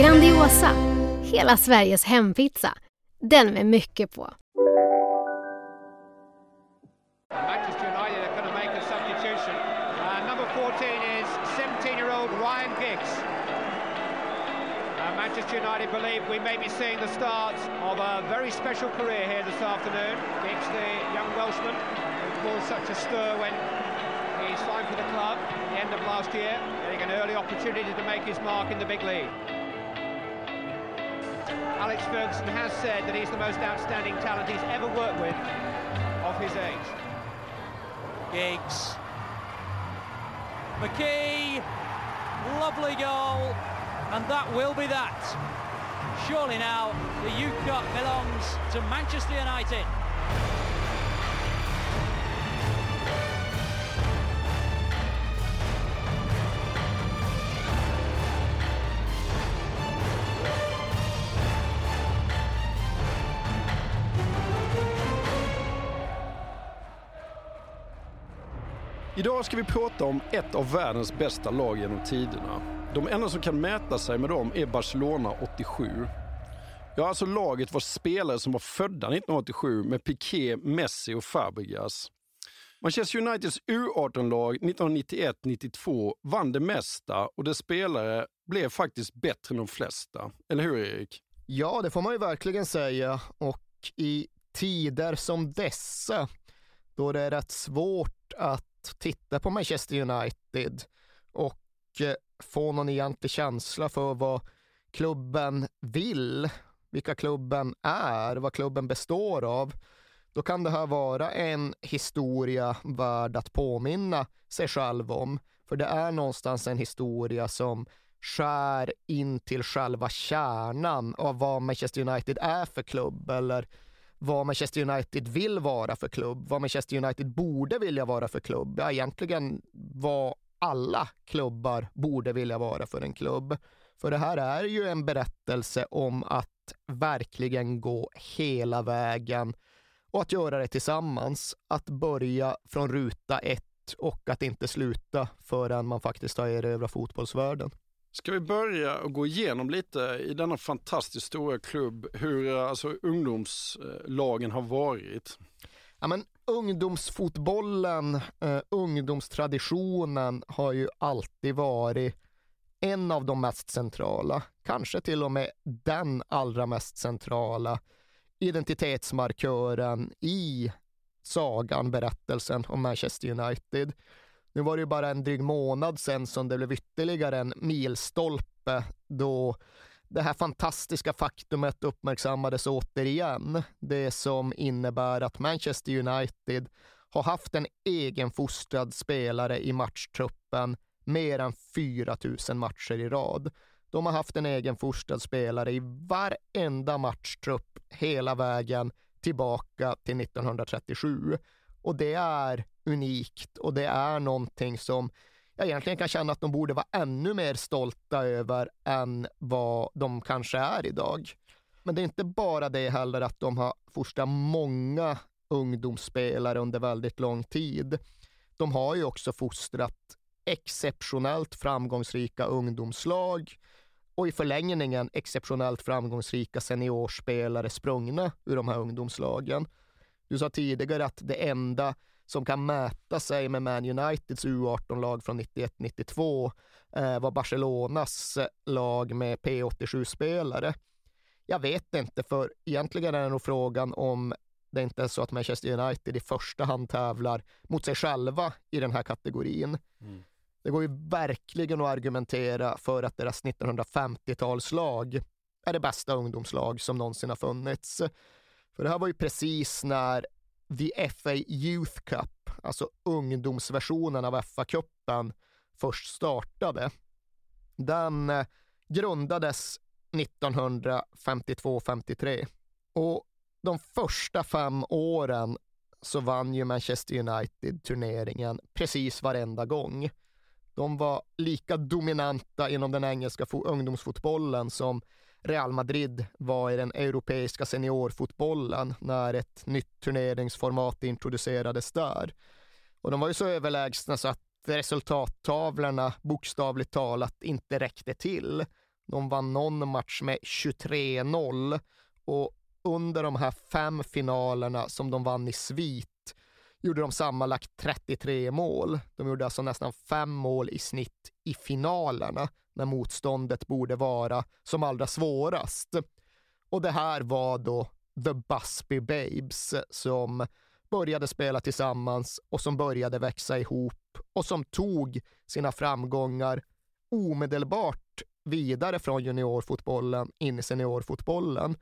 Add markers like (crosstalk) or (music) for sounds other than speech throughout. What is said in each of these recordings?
Grandiosa, hela Sveriges hempizza. Den med mycket på. Manchester United are going to make a substitution. Uh, number 14 is 17-year-old Ryan Giggs. Uh, Manchester United believe we may be seeing the start of a very special career here this afternoon. Giggs, the young Welshman, who caused such a stir when he signed for the club at the end of last year, getting an early opportunity to make his mark in the big league. Alex Ferguson has said that he's the most outstanding talent he's ever worked with of his age. Giggs. McKee. Lovely goal. And that will be that. Surely now the Youth Cup belongs to Manchester United. Idag ska vi prata om ett av världens bästa lag genom tiderna. De enda som kan mäta sig med dem är Barcelona 87. Ja, alltså laget var spelare som var födda 1987 med Piqué, Messi och Fabregas. Manchester Uniteds U18-lag 1991-92 vann det mesta och dess spelare blev faktiskt bättre än de flesta. Eller hur Erik? Ja, det får man ju verkligen säga. Och i tider som dessa, då det är rätt svårt att titta på Manchester United och eh, få någon egentlig känsla för vad klubben vill, vilka klubben är, vad klubben består av, då kan det här vara en historia värd att påminna sig själv om. För det är någonstans en historia som skär in till själva kärnan av vad Manchester United är för klubb eller vad Manchester United vill vara för klubb, vad Manchester United borde vilja vara för klubb. Ja, egentligen vad alla klubbar borde vilja vara för en klubb. För det här är ju en berättelse om att verkligen gå hela vägen och att göra det tillsammans. Att börja från ruta ett och att inte sluta förrän man faktiskt har erövrat fotbollsvärlden. Ska vi börja och gå igenom lite i denna fantastiskt stora klubb hur eh, alltså, ungdomslagen har varit? Ja, men ungdomsfotbollen, eh, ungdomstraditionen har ju alltid varit en av de mest centrala, kanske till och med den allra mest centrala identitetsmarkören i sagan, berättelsen om Manchester United. Nu var det ju bara en dryg månad sen som det blev ytterligare en milstolpe då det här fantastiska faktumet uppmärksammades återigen. Det som innebär att Manchester United har haft en egenfostrad spelare i matchtruppen mer än 4 000 matcher i rad. De har haft en egenfostrad spelare i varenda matchtrupp hela vägen tillbaka till 1937. Och det är unikt och det är någonting som jag egentligen kan känna att de borde vara ännu mer stolta över än vad de kanske är idag. Men det är inte bara det heller att de har fostrat många ungdomsspelare under väldigt lång tid. De har ju också fostrat exceptionellt framgångsrika ungdomslag och i förlängningen exceptionellt framgångsrika seniorspelare sprungna ur de här ungdomslagen. Du sa tidigare att det enda som kan mäta sig med Man Uniteds U18-lag från 91-92 eh, var Barcelonas lag med P87-spelare. Jag vet inte, för egentligen är det nog frågan om det inte är så att Manchester United i första hand tävlar mot sig själva i den här kategorin. Mm. Det går ju verkligen att argumentera för att deras 1950-talslag är det bästa ungdomslag som någonsin har funnits. För det här var ju precis när The FA Youth Cup, alltså ungdomsversionen av FA-cupen, först startade. Den eh, grundades 1952-53 och de första fem åren så vann ju Manchester United turneringen precis varenda gång. De var lika dominanta inom den engelska ungdomsfotbollen som Real Madrid var i den europeiska seniorfotbollen när ett nytt turneringsformat introducerades där. Och de var ju så överlägsna så att resultattavlorna bokstavligt talat inte räckte till. De vann någon match med 23-0 och under de här fem finalerna som de vann i svit gjorde de sammanlagt 33 mål. De gjorde alltså nästan fem mål i snitt i finalerna när motståndet borde vara som allra svårast. Och det här var då The Busby Babes som började spela tillsammans och som började växa ihop och som tog sina framgångar omedelbart vidare från juniorfotbollen in i seniorfotbollen.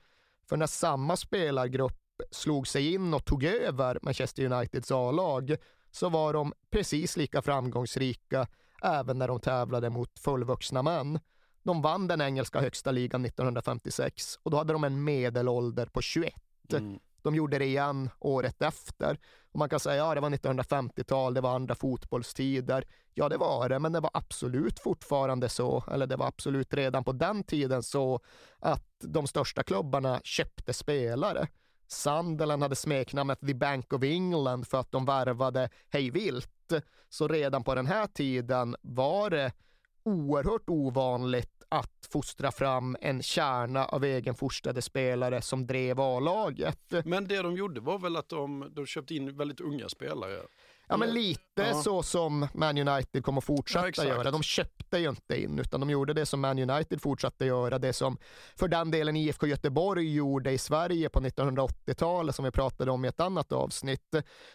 För när samma spelargrupp slog sig in och tog över Manchester Uniteds A-lag så var de precis lika framgångsrika även när de tävlade mot fullvuxna män. De vann den engelska högsta ligan 1956 och då hade de en medelålder på 21. Mm. De gjorde det igen året efter. Och man kan säga att ja, det var 1950-tal, det var andra fotbollstider. Ja, det var det, men det var absolut fortfarande så, eller det var absolut redan på den tiden så att de största klubbarna köpte spelare. Sunderland hade smeknamnet The Bank of England för att de värvade hej vilt. Så redan på den här tiden var det oerhört ovanligt att fostra fram en kärna av egenfostrade spelare som drev A-laget. Men det de gjorde var väl att de, de köpte in väldigt unga spelare? Ja, men lite ja. så som Man United kommer fortsätta ja, göra. De köpte ju inte in, utan de gjorde det som Man United fortsatte göra, det som för den delen IFK Göteborg gjorde i Sverige på 1980-talet, som vi pratade om i ett annat avsnitt.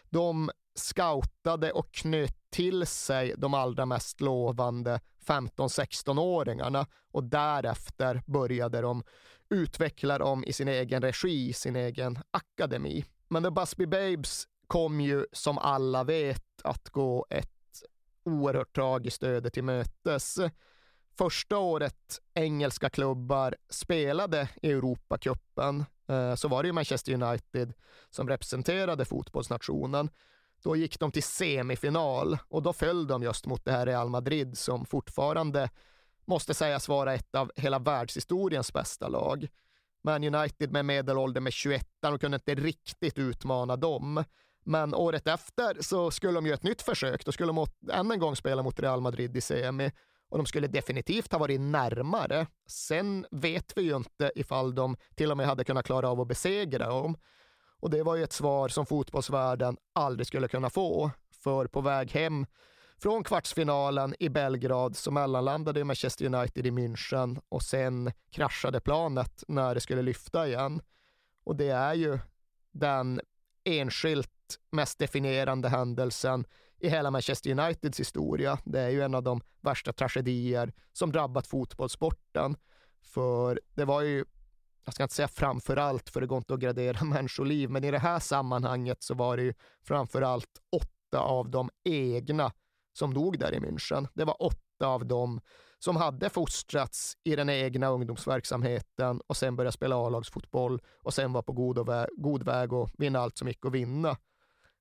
De scoutade och knöt till sig de allra mest lovande 15-16-åringarna och därefter började de utveckla dem i sin egen regi, sin egen akademi. Men The Busby Babes kom ju som alla vet att gå ett oerhört tragiskt öde till mötes. Första året engelska klubbar spelade i Europacupen eh, så var det ju Manchester United som representerade fotbollsnationen. Då gick de till semifinal och då föll de just mot det här Real Madrid som fortfarande måste sägas vara ett av hela världshistoriens bästa lag. Man United med medelålder med 21 och kunde inte riktigt utmana dem. Men året efter så skulle de göra ett nytt försök. Då skulle de än en gång spela mot Real Madrid i semi och de skulle definitivt ha varit närmare. Sen vet vi ju inte ifall de till och med hade kunnat klara av att besegra dem. Och det var ju ett svar som fotbollsvärlden aldrig skulle kunna få. För på väg hem från kvartsfinalen i Belgrad så mellanlandade Manchester United i München och sen kraschade planet när det skulle lyfta igen. Och det är ju den enskilt mest definierande händelsen i hela Manchester Uniteds historia. Det är ju en av de värsta tragedier som drabbat fotbollssporten. För det var ju, jag ska inte säga framför allt, för det går inte att gradera (laughs) människoliv, men i det här sammanhanget så var det ju framför allt åtta av de egna som dog där i München. Det var åtta av dem som hade fostrats i den egna ungdomsverksamheten och sen började spela A-lagsfotboll och sen var på god, och vä god väg att vinna allt som gick att vinna Det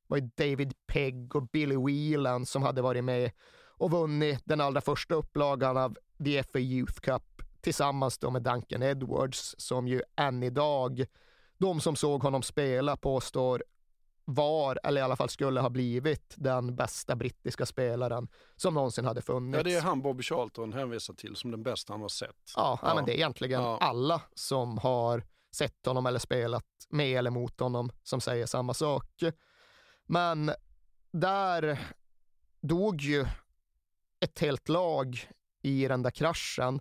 var ju David Pegg och Billy Whelan som hade varit med och vunnit den allra första upplagan av The FA Youth Cup tillsammans då med Duncan Edwards som ju än idag, de som såg honom spela påstår var, eller i alla fall skulle ha blivit, den bästa brittiska spelaren som någonsin hade funnits. Ja, det är han Bobby Charlton hänvisar till som den bästa han har sett. Ja, ja. men det är egentligen ja. alla som har sett honom eller spelat med eller mot honom som säger samma sak. Men där dog ju ett helt lag i den där kraschen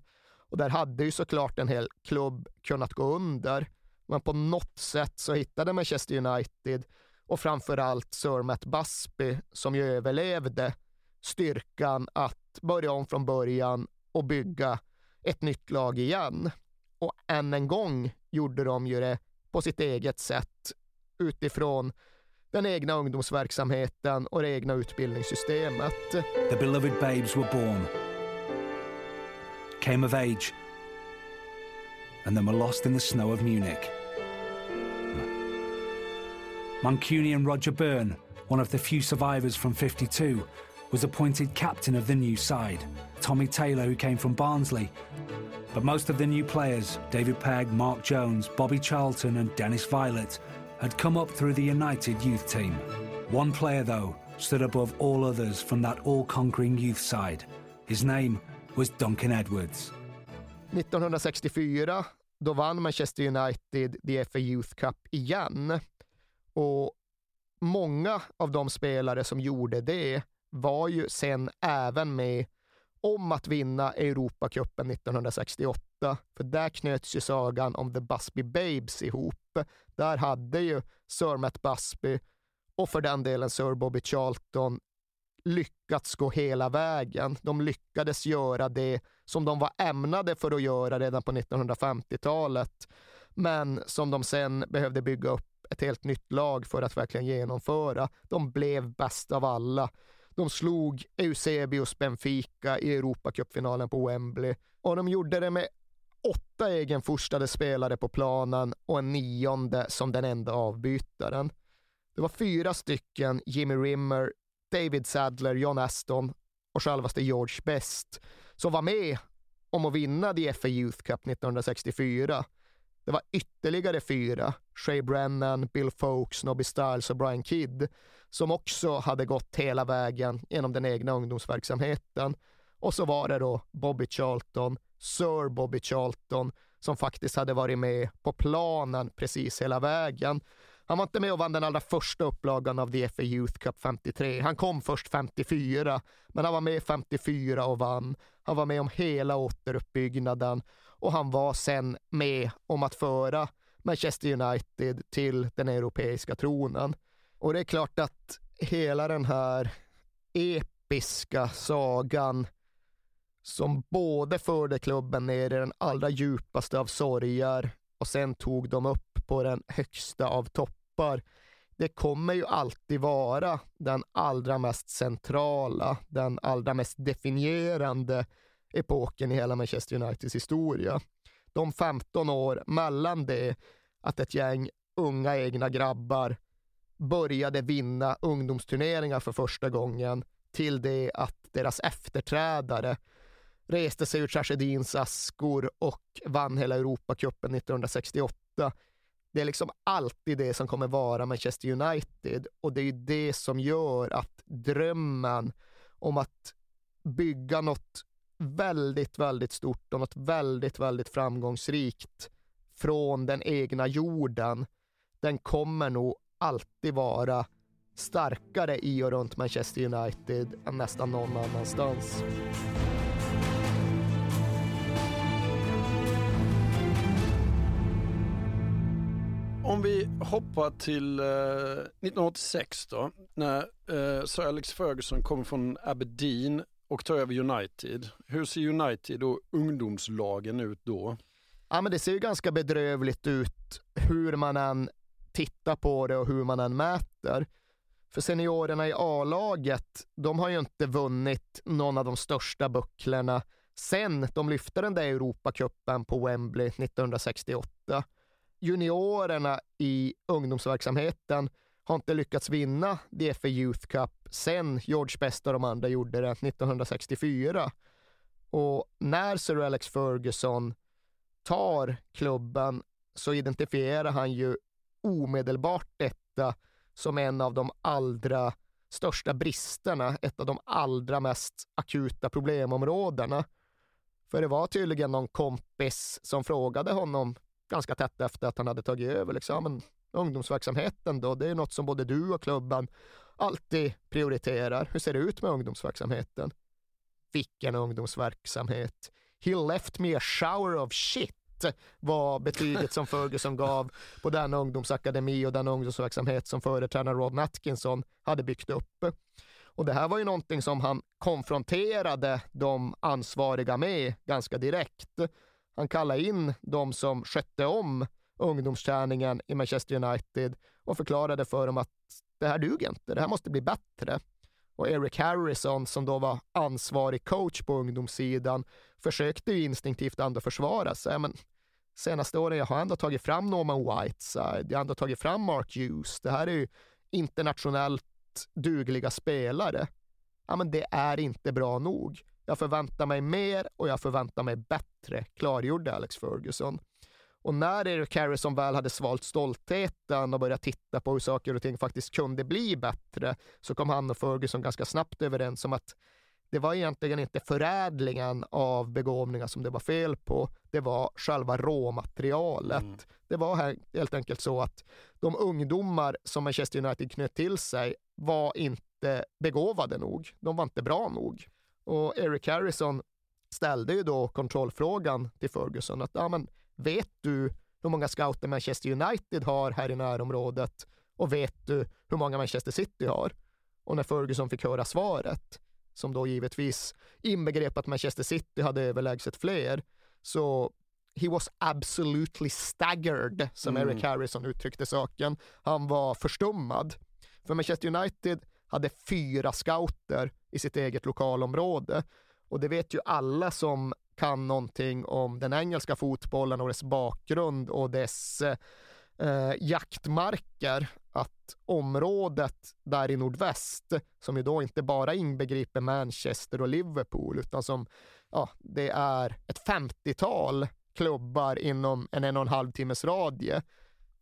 och där hade ju såklart en hel klubb kunnat gå under. Men på något sätt så hittade Manchester United och framförallt Sir Matt Busby som ju överlevde styrkan att börja om från början och bygga ett nytt lag igen. Och än en gång gjorde de ju det på sitt eget sätt utifrån den egna ungdomsverksamheten och det egna utbildningssystemet. The beloved babes were born, came of age and then were lost in the snow of Munich. Mancunian Roger Byrne, one of the few survivors from 52, was appointed captain of the new side. Tommy Taylor, who came from Barnsley. But most of the new players, David Pegg, Mark Jones, Bobby Charlton, and Dennis Violet, had come up through the United youth team. One player, though, stood above all others from that all conquering youth side. His name was Duncan Edwards. 1964, då vann Manchester United DFA Youth Cup igen. Och många av de spelare som gjorde det var ju sen även med om att vinna Europacupen 1968. För där knöts ju sagan om The Busby Babes ihop. Där hade ju Sir Matt Busby och för den delen Sir Bobby Charlton lyckats gå hela vägen. De lyckades göra det som de var ämnade för att göra redan på 1950-talet, men som de sen behövde bygga upp ett helt nytt lag för att verkligen genomföra. De blev bäst av alla. De slog Eusebius Benfica i Europacupfinalen på Wembley och de gjorde det med åtta egenforstade spelare på planen och en nionde som den enda avbytaren. Det var fyra stycken Jimmy Rimmer, David Sadler, John Aston och självaste George Best som var med om att vinna DFA Youth Cup 1964. Det var ytterligare fyra, Shay Brennan, Bill Folks, Nobby Styles och Brian Kidd, som också hade gått hela vägen genom den egna ungdomsverksamheten. Och så var det då Bobby Charlton, Sir Bobby Charlton, som faktiskt hade varit med på planen precis hela vägen. Han var inte med och vann den allra första upplagan av DFA Youth Cup 53. Han kom först 54, men han var med 54 och vann. Han var med om hela återuppbyggnaden och han var sen med om att föra Manchester United till den europeiska tronen. Och det är klart att hela den här episka sagan som både förde klubben ner i den allra djupaste av sorger och sen tog dem upp på den högsta av toppar. Det kommer ju alltid vara den allra mest centrala, den allra mest definierande epoken i hela Manchester Uniteds historia. De 15 år mellan det att ett gäng unga egna grabbar började vinna ungdomsturneringar för första gången till det att deras efterträdare reste sig ur tragedins askor och vann hela Europacupen 1968. Det är liksom alltid det som kommer vara Manchester United och det är det som gör att drömmen om att bygga något väldigt, väldigt stort och något väldigt, väldigt framgångsrikt från den egna jorden, den kommer nog alltid vara starkare i och runt Manchester United än nästan någon annanstans. Om vi hoppar till eh, 1986 då, när eh, Sir Alex Ferguson kommer från Aberdeen och tar över United. Hur ser United och ungdomslagen ut då? Ja, men det ser ju ganska bedrövligt ut hur man än tittar på det och hur man än mäter. För seniorerna i A-laget, de har ju inte vunnit någon av de största bucklorna sen de lyfte den där Europacupen på Wembley 1968. Juniorerna i ungdomsverksamheten har inte lyckats vinna DFA Youth Cup sen George Best och de andra gjorde det 1964. Och när Sir Alex Ferguson tar klubben så identifierar han ju omedelbart detta som en av de allra största bristerna, ett av de allra mest akuta problemområdena. För det var tydligen någon kompis som frågade honom ganska tätt efter att han hade tagit över. Liksom, men ungdomsverksamheten då, det är något som både du och klubben alltid prioriterar. Hur ser det ut med ungdomsverksamheten? Vilken ungdomsverksamhet? He left me a shower of shit var betyget som Ferguson gav på den ungdomsakademi och den ungdomsverksamhet som företrädaren Rod Atkinson hade byggt upp. Och det här var ju någonting som han konfronterade de ansvariga med ganska direkt. Han kallade in de som skötte om ungdomsträningen i Manchester United och förklarade för dem att det här duger inte, det här måste bli bättre. Och Eric Harrison, som då var ansvarig coach på ungdomssidan, försökte ju instinktivt ändå försvara sig. Men senaste åren, jag har ändå tagit fram Norman Whiteside, jag har ändå tagit fram Mark Hughes. Det här är ju internationellt dugliga spelare. Ja, men det är inte bra nog. Jag förväntar mig mer och jag förväntar mig bättre, klargjorde Alex Ferguson. Och när Eric Harrison väl hade svalt stoltheten och börjat titta på hur saker och ting faktiskt kunde bli bättre, så kom han och Ferguson ganska snabbt överens om att det var egentligen inte förädlingen av begåvningar som det var fel på. Det var själva råmaterialet. Mm. Det var helt enkelt så att de ungdomar som Manchester United knöt till sig var inte begåvade nog. De var inte bra nog. Och Eric Harrison ställde ju då kontrollfrågan till Ferguson att ja, men, vet du hur många scouter Manchester United har här i närområdet och vet du hur många Manchester City har? Och när Ferguson fick höra svaret, som då givetvis inbegrep att Manchester City hade överlägset fler, så he was absolutely staggered, som mm. Eric Harrison uttryckte saken. Han var förstummad. För Manchester United hade fyra scouter i sitt eget lokalområde. Och det vet ju alla som kan någonting om den engelska fotbollen och dess bakgrund och dess eh, jaktmarker att området där i nordväst, som ju då inte bara inbegriper Manchester och Liverpool, utan som, ja, det är ett 50-tal klubbar inom en en och en halv timmes radie.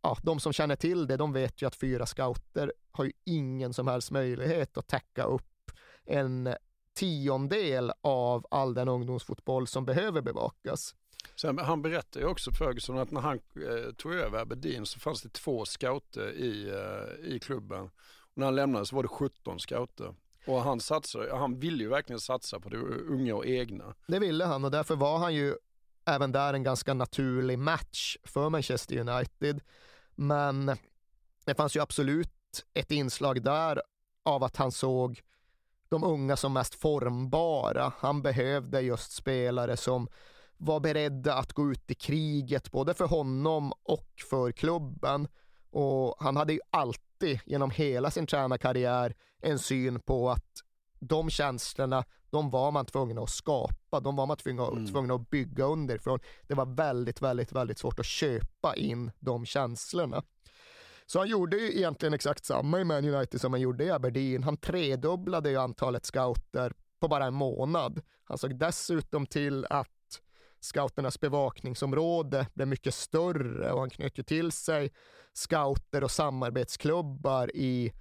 Ja, de som känner till det, de vet ju att fyra scouter har ju ingen som helst möjlighet att täcka upp en tiondel av all den ungdomsfotboll som behöver bevakas. Sen, han berättade ju också Ferguson att när han eh, tog över Aberdeen så fanns det två scouter i, eh, i klubben. Och när han lämnade så var det 17 scouter. Och han, satsade, han ville ju verkligen satsa på det unga och egna. Det ville han och därför var han ju även där en ganska naturlig match för Manchester United. Men det fanns ju absolut ett inslag där av att han såg de unga som mest formbara. Han behövde just spelare som var beredda att gå ut i kriget, både för honom och för klubben. Och han hade ju alltid genom hela sin tränarkarriär en syn på att de känslorna, de var man tvungen att skapa, de var man tvungna, mm. tvungna att bygga underifrån. Det var väldigt, väldigt, väldigt svårt att köpa in de känslorna. Så han gjorde ju egentligen exakt samma i Man United som han gjorde i Aberdeen. Han tredubblade ju antalet scouter på bara en månad. Han såg dessutom till att scouternas bevakningsområde blev mycket större och han knöt ju till sig scouter och samarbetsklubbar i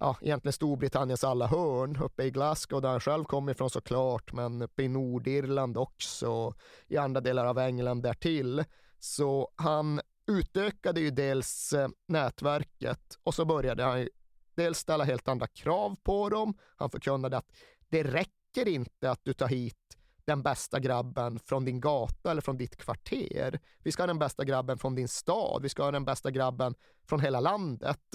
ja, egentligen Storbritanniens alla hörn, uppe i Glasgow där han själv kommer ifrån såklart, men uppe i Nordirland också, och i andra delar av England därtill. Så han utökade ju dels eh, nätverket och så började han ju dels ställa helt andra krav på dem. Han förkunnade att det räcker inte att du tar hit den bästa grabben från din gata eller från ditt kvarter. Vi ska ha den bästa grabben från din stad. Vi ska ha den bästa grabben från hela landet.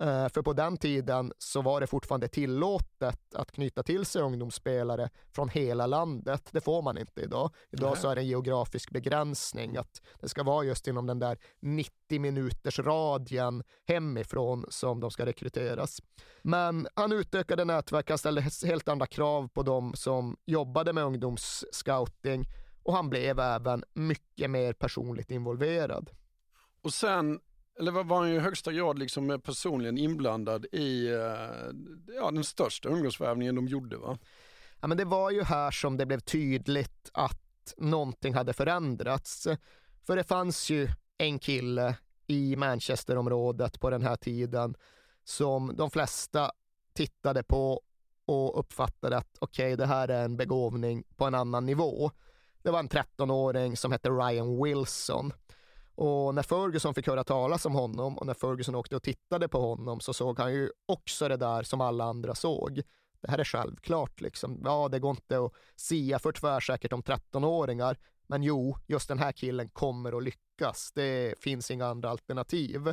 Uh, för på den tiden så var det fortfarande tillåtet att knyta till sig ungdomsspelare från hela landet. Det får man inte idag. Idag så är det en geografisk begränsning att det ska vara just inom den där 90 minuters radien hemifrån som de ska rekryteras. Men han utökade nätverk, han ställde helt andra krav på dem som jobbade med ungdomsscouting och han blev även mycket mer personligt involverad. Och sen eller var han ju i högsta grad liksom personligen inblandad i eh, ja, den största ungdomsvärvningen de gjorde va? Ja, men det var ju här som det blev tydligt att någonting hade förändrats. För det fanns ju en kille i Manchesterområdet på den här tiden som de flesta tittade på och uppfattade att okej, okay, det här är en begåvning på en annan nivå. Det var en 13-åring som hette Ryan Wilson och när Ferguson fick höra talas om honom och när Ferguson åkte och tittade på honom så såg han ju också det där som alla andra såg. Det här är självklart liksom. Ja, det går inte att sia för tvärsäkert om 13-åringar, men jo, just den här killen kommer att lyckas. Det finns inga andra alternativ.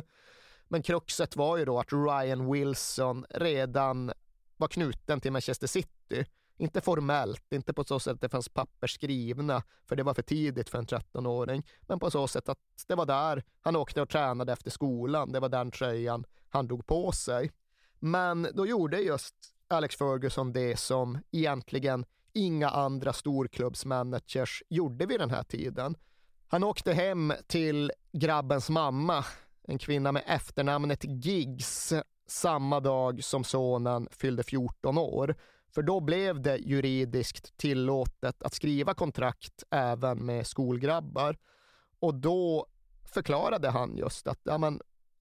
Men kruxet var ju då att Ryan Wilson redan var knuten till Manchester City inte formellt, inte på så sätt att det fanns papper skrivna, för det var för tidigt för en 13-åring, men på så sätt att det var där han åkte och tränade efter skolan. Det var den tröjan han drog på sig. Men då gjorde just Alex Ferguson det som egentligen inga andra storklubbsmanagers gjorde vid den här tiden. Han åkte hem till grabbens mamma, en kvinna med efternamnet Giggs, samma dag som sonen fyllde 14 år. För då blev det juridiskt tillåtet att skriva kontrakt även med skolgrabbar. Och då förklarade han just att ja, men,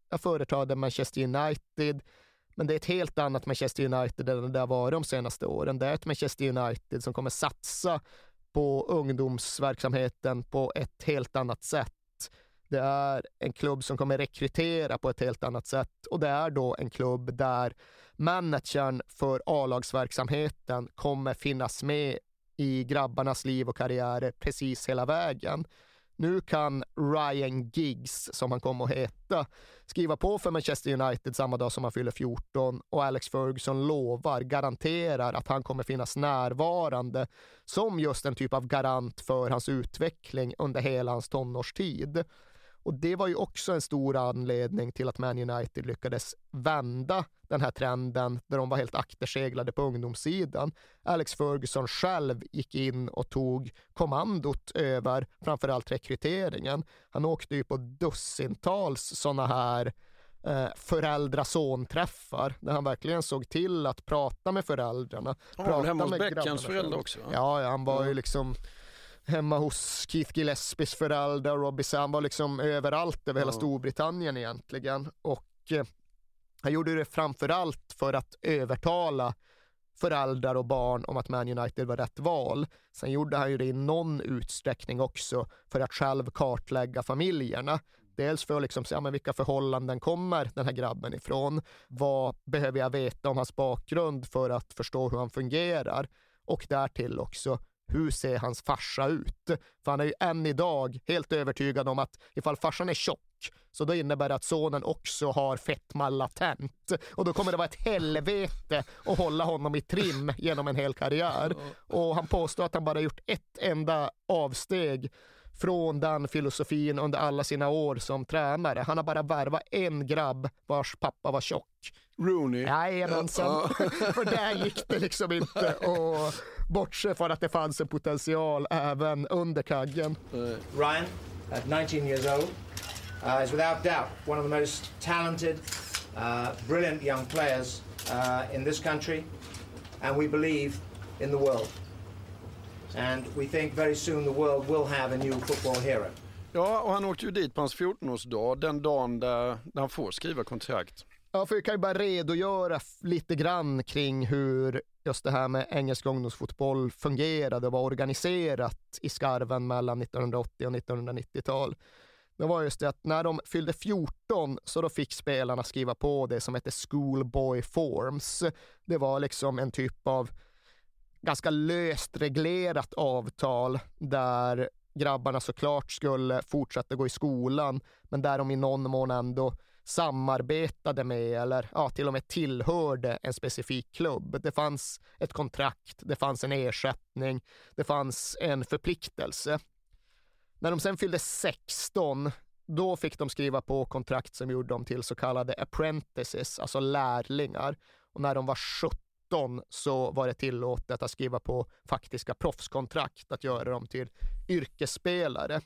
jag företräder Manchester United, men det är ett helt annat Manchester United än det har varit de senaste åren. Det är ett Manchester United som kommer satsa på ungdomsverksamheten på ett helt annat sätt. Det är en klubb som kommer rekrytera på ett helt annat sätt och det är då en klubb där managern för A-lagsverksamheten kommer finnas med i grabbarnas liv och karriärer precis hela vägen. Nu kan Ryan Giggs, som han kommer att heta, skriva på för Manchester United samma dag som han fyller 14 och Alex Ferguson lovar, garanterar att han kommer finnas närvarande som just en typ av garant för hans utveckling under hela hans tonårstid. Och det var ju också en stor anledning till att Man United lyckades vända den här trenden där de var helt akterseglade på ungdomssidan. Alex Ferguson själv gick in och tog kommandot över framförallt rekryteringen. Han åkte ju på dussintals sådana här eh, föräldra-son-träffar där han verkligen såg till att prata med föräldrarna. Han var hemma hos Beckhams föräldrar också? Ja, ja, han var ju liksom hemma hos Keith Gillespies föräldrar, Robbie Sam var liksom överallt över hela Storbritannien egentligen. Och eh, han gjorde det framförallt för att övertala föräldrar och barn om att Man United var rätt val. Sen gjorde han ju det i någon utsträckning också för att själv kartlägga familjerna. Dels för att liksom se ja, men vilka förhållanden kommer den här grabben ifrån? Vad behöver jag veta om hans bakgrund för att förstå hur han fungerar? Och därtill också, hur ser hans farsa ut? För han är ju än idag helt övertygad om att ifall farsan är tjock så då innebär det att sonen också har fetma latent. Och då kommer det vara ett helvete att hålla honom i trim genom en hel karriär. Och han påstår att han bara gjort ett enda avsteg från den filosofin under alla sina år som tränare. Han har bara värvat en grabb vars pappa var tjock. Rooney? Jajamensan, (laughs) för där gick det liksom inte att bortse från att det fanns en potential även under kaggen. Ryan, at 19 years old, uh, is without doubt one of the most talented, uh, brilliant young players uh, in this country, and we believe in the world. And we think very soon the world will have a new football hero. Ja, och han åkte ju dit på hans 14-årsdag, den dagen där, där han får skriva kontrakt. Ja, för vi kan ju bara redogöra lite grann kring hur just det här med engelsk ungdomsfotboll fungerade och var organiserat i skarven mellan 1980 och 1990-tal. Det var just det att när de fyllde 14 så då fick spelarna skriva på det som hette Schoolboy Forms. Det var liksom en typ av ganska löst reglerat avtal där grabbarna såklart skulle fortsätta gå i skolan, men där de i någon mån ändå samarbetade med eller ja, till och med tillhörde en specifik klubb. Det fanns ett kontrakt, det fanns en ersättning, det fanns en förpliktelse. När de sen fyllde 16, då fick de skriva på kontrakt som gjorde dem till så kallade apprentices, alltså lärlingar. Och när de var 17 så var det tillåtet att skriva på faktiska proffskontrakt, att göra dem till yrkesspelare.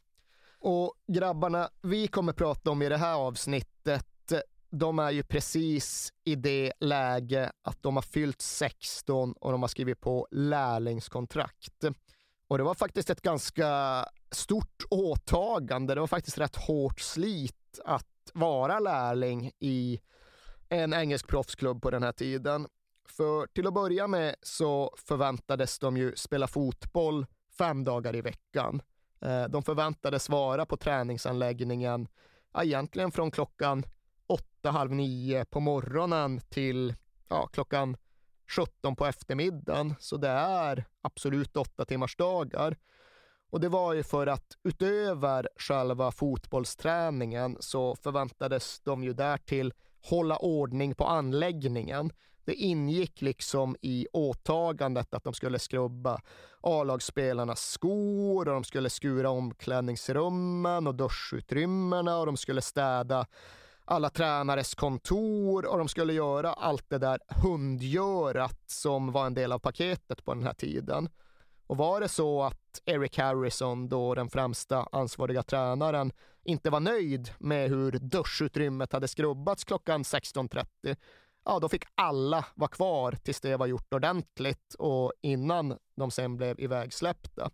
Och grabbarna vi kommer prata om i det här avsnittet, de är ju precis i det läge att de har fyllt 16 och de har skrivit på lärlingskontrakt. Och det var faktiskt ett ganska stort åtagande. Det var faktiskt rätt hårt slit att vara lärling i en engelsk proffsklubb på den här tiden. För till att börja med så förväntades de ju spela fotboll fem dagar i veckan. Eh, de förväntades vara på träningsanläggningen ja, egentligen från klockan åtta, halv nio på morgonen till ja, klockan 17 på eftermiddagen. Så det är absolut åtta timmars dagar. Och det var ju för att utöver själva fotbollsträningen så förväntades de ju därtill hålla ordning på anläggningen. Det ingick liksom i åtagandet att de skulle skrubba A-lagsspelarnas skor och de skulle skura omklädningsrummen och duschutrymmena och de skulle städa alla tränares kontor och de skulle göra allt det där hundgörat som var en del av paketet på den här tiden. Och var det så att Eric Harrison, då den främsta ansvariga tränaren, inte var nöjd med hur duschutrymmet hade skrubbats klockan 16.30, ja, då fick alla vara kvar tills det var gjort ordentligt och innan de sen blev ivägsläppta.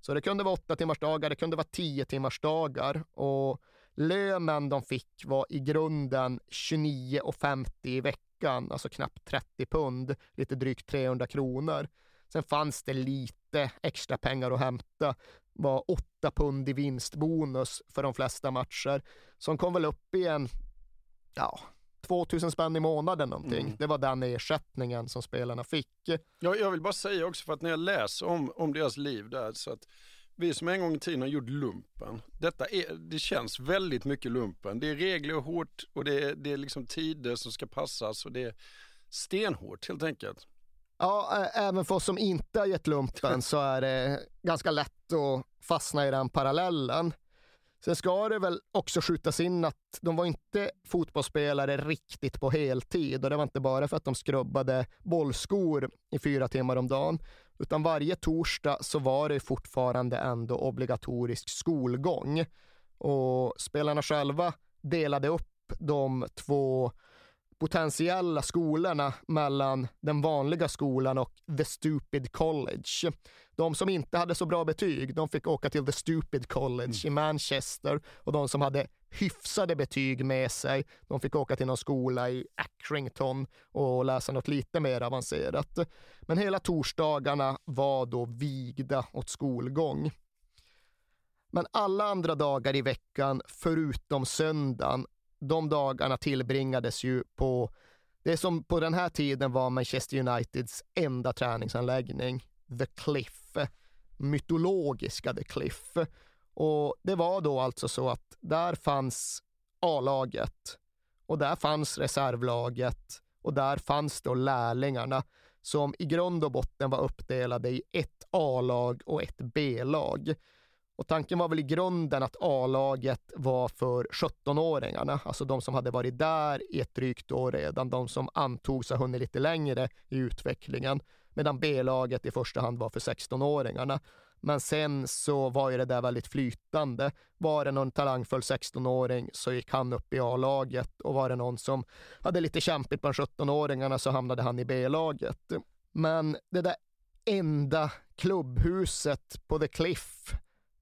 Så det kunde vara åtta timmars dagar, det kunde vara tio timmars dagar och lönen de fick var i grunden 29,50 i veckan, alltså knappt 30 pund, lite drygt 300 kronor. Sen fanns det lite extra pengar att hämta. var 8 pund i vinstbonus för de flesta matcher. Som kom väl upp i en, ja, 2000 spänn i månaden någonting. Mm. Det var den ersättningen som spelarna fick. Ja, jag vill bara säga också för att när jag läser om, om deras liv där så att vi som en gång i tiden har gjort lumpen, detta är, det känns väldigt mycket lumpen. Det är regler och hårt och det är, det är liksom tider som ska passas och det är stenhårt helt enkelt. Ja, även för oss som inte har gett lumpen så är det ganska lätt att fastna i den parallellen. Sen ska det väl också skjutas in att de var inte fotbollsspelare riktigt på heltid och det var inte bara för att de skrubbade bollskor i fyra timmar om dagen, utan varje torsdag så var det fortfarande ändå obligatorisk skolgång och spelarna själva delade upp de två potentiella skolorna mellan den vanliga skolan och The Stupid College. De som inte hade så bra betyg, de fick åka till The Stupid College mm. i Manchester och de som hade hyfsade betyg med sig, de fick åka till någon skola i Accrington och läsa något lite mer avancerat. Men hela torsdagarna var då vigda åt skolgång. Men alla andra dagar i veckan, förutom söndagen, de dagarna tillbringades ju på det som på den här tiden var Manchester Uniteds enda träningsanläggning, The Cliff, mytologiska The Cliff. Och det var då alltså så att där fanns A-laget och där fanns reservlaget och där fanns då lärlingarna som i grund och botten var uppdelade i ett A-lag och ett B-lag. Och tanken var väl i grunden att A-laget var för 17-åringarna, alltså de som hade varit där i ett drygt år redan, de som antogs ha hunnit lite längre i utvecklingen, medan B-laget i första hand var för 16-åringarna. Men sen så var ju det där väldigt flytande. Var det någon talangfull 16-åring så gick han upp i A-laget och var det någon som hade lite kämpigt bland 17-åringarna så hamnade han i B-laget. Men det där enda klubbhuset på The Cliff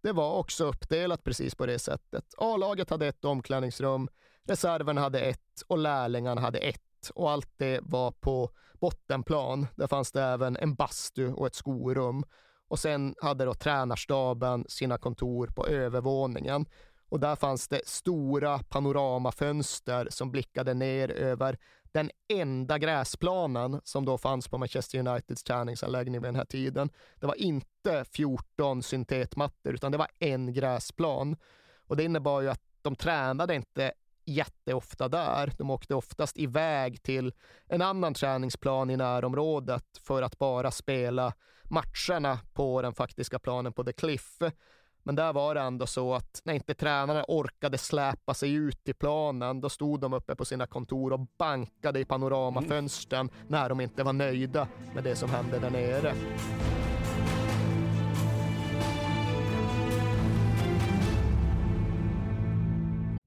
det var också uppdelat precis på det sättet. A-laget hade ett omklädningsrum, reserven hade ett och lärlingarna hade ett. Och allt det var på bottenplan. Där fanns det även en bastu och ett skorum. Och sen hade då tränarstaben sina kontor på övervåningen. Och där fanns det stora panoramafönster som blickade ner över den enda gräsplanen som då fanns på Manchester Uniteds träningsanläggning vid den här tiden. Det var inte 14 syntetmattor, utan det var en gräsplan. Och det innebar ju att de tränade inte jätteofta där. De åkte oftast iväg till en annan träningsplan i närområdet för att bara spela matcherna på den faktiska planen på The Cliff. Men där var det ändå så att när inte tränarna orkade släpa sig ut i planen, då stod de uppe på sina kontor och bankade i panoramafönstren när de inte var nöjda med det som hände där nere.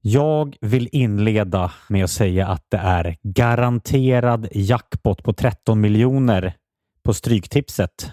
Jag vill inleda med att säga att det är garanterad jackpot på 13 miljoner på Stryktipset.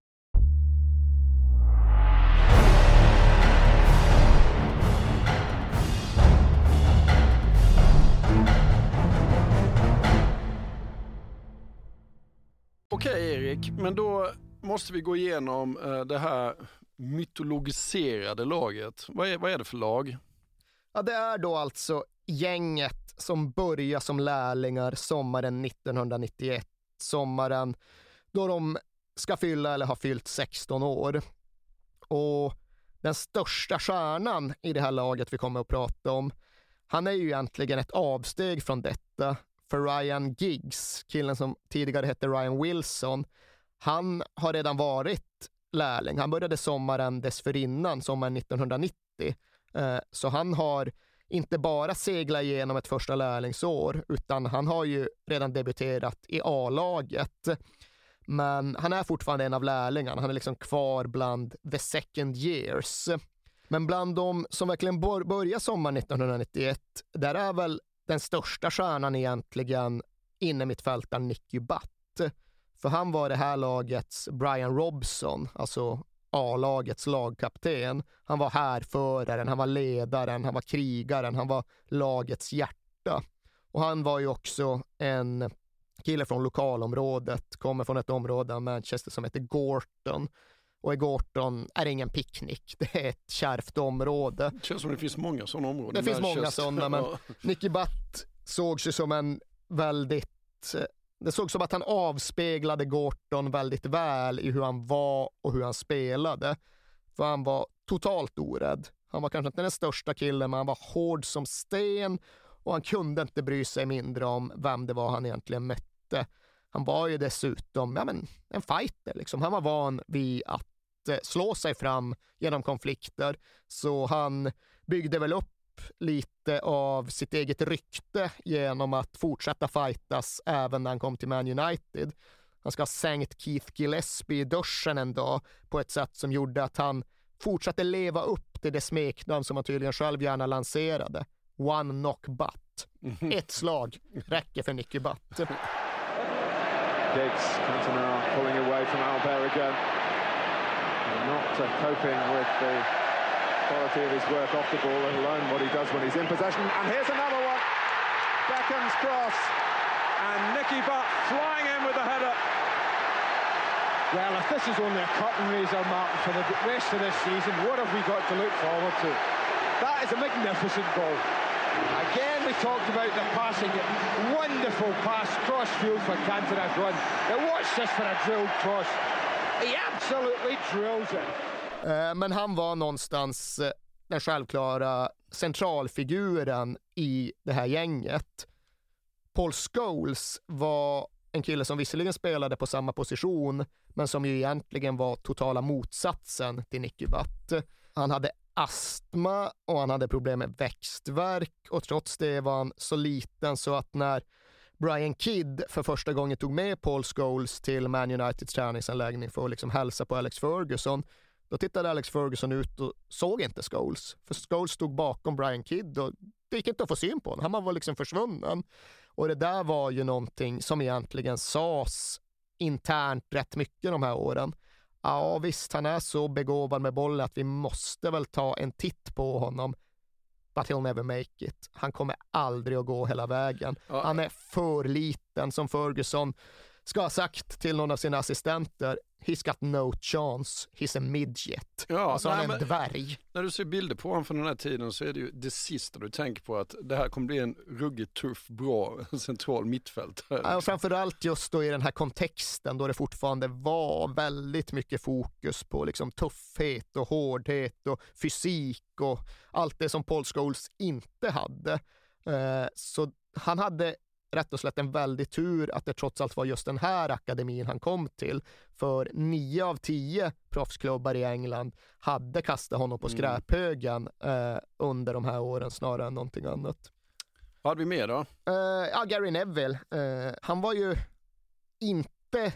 Okej Erik, men då måste vi gå igenom eh, det här mytologiserade laget. Vad är, vad är det för lag? Ja, det är då alltså gänget som börjar som lärlingar sommaren 1991. Sommaren då de ska fylla eller har fyllt 16 år. Och den största stjärnan i det här laget vi kommer att prata om, han är ju egentligen ett avsteg från detta. För Ryan Giggs, killen som tidigare hette Ryan Wilson, han har redan varit lärling. Han började sommaren dessförinnan, sommaren 1990. Eh, så han har inte bara seglat igenom ett första lärlingsår, utan han har ju redan debuterat i A-laget. Men han är fortfarande en av lärlingarna. Han är liksom kvar bland the second years. Men bland de som verkligen bör- börjar sommaren 1991, där är väl den största stjärnan egentligen inne mittfältaren Nicky Butt. För han var det här lagets Brian Robson, alltså A-lagets lagkapten. Han var härföraren, han var ledaren, han var krigaren, han var lagets hjärta. Och han var ju också en kille från lokalområdet, kommer från ett område av Manchester som heter Gorton. Och i Gorton är det ingen picknick, (laughs) det är ett kärvt område. Det känns som det finns många sådana områden. Det finns många sådana, men. Nicky Butt sågs ju som en väldigt... eh, Det såg som att han avspeglade Gorton väldigt väl i hur han var och hur han spelade. För han var totalt orädd. Han var kanske inte den största killen, men han var hård som sten och han kunde inte bry sig mindre om vem det var han egentligen mötte. Han var ju dessutom ja, men, en fighter. Liksom. Han var van vid att slå sig fram genom konflikter, så han byggde väl upp lite av sitt eget rykte genom att fortsätta fightas även när han kom till Man United. Han ska ha sänkt Keith Gillespie i duschen en dag på ett sätt som gjorde att han fortsatte leva upp till det smeknamn som han tydligen själv gärna lanserade. One knock butt. Ett slag räcker för Nicky Butt. Giggs, Cantona pulling away from Albert again. Not uh, coping with the quality of his work off the ball, let alone what he does when he's in possession. And here's another one. Beckham's cross. And Nicky Butt flying in with the header. Well, if this is only a curtain raiser, Martin, for the rest of this season, what have we got to look forward to? That is a magnificent goal. Again, we talked about the passing. Wonderful pass, cross field for Cantona's run. Now watch this for a drilled cross. He absolutely drills it. Eh, men han var någonstans eh, den självklara centralfiguren i det här gänget. Paul Scholes var en kille som visserligen spelade på samma position, men som ju egentligen var totala motsatsen till Nicky Butt. Han hade astma och han hade problem med växtverk och trots det var han så liten så att när Brian Kidd för första gången tog med Paul Scholes till Man Uniteds träningsanläggning för att liksom hälsa på Alex Ferguson, då tittade Alex Ferguson ut och såg inte Scholes. För Scholes stod bakom Brian Kidd och det gick inte att få syn på honom. Han var liksom försvunnen. Och det där var ju någonting som egentligen sades internt rätt mycket de här åren. Ja visst, han är så begåvad med bollen att vi måste väl ta en titt på honom. But he'll never make it. Han kommer aldrig att gå hela vägen. Han är för liten som Ferguson ska ha sagt till någon av sina assistenter. He's got no chance, he's a midget. Ja, alltså han är nej, en dvärg. När du ser bilder på honom från den här tiden så är det ju det sista du tänker på att det här kommer bli en ruggigt tuff, bra (laughs) central mittfältare. Ja, framförallt just då i den här kontexten då det fortfarande var väldigt mycket fokus på liksom tuffhet och hårdhet och fysik och allt det som Paul Scholes inte hade. Eh, Så han hade rätt och slätt en väldig tur att det trots allt var just den här akademin han kom till. För nio av tio proffsklubbar i England hade kastat honom på Mm. skräphögen eh, under de här åren snarare än någonting annat. Vad hade vi mer då? Eh, ja, Gary Neville. eh, han var ju inte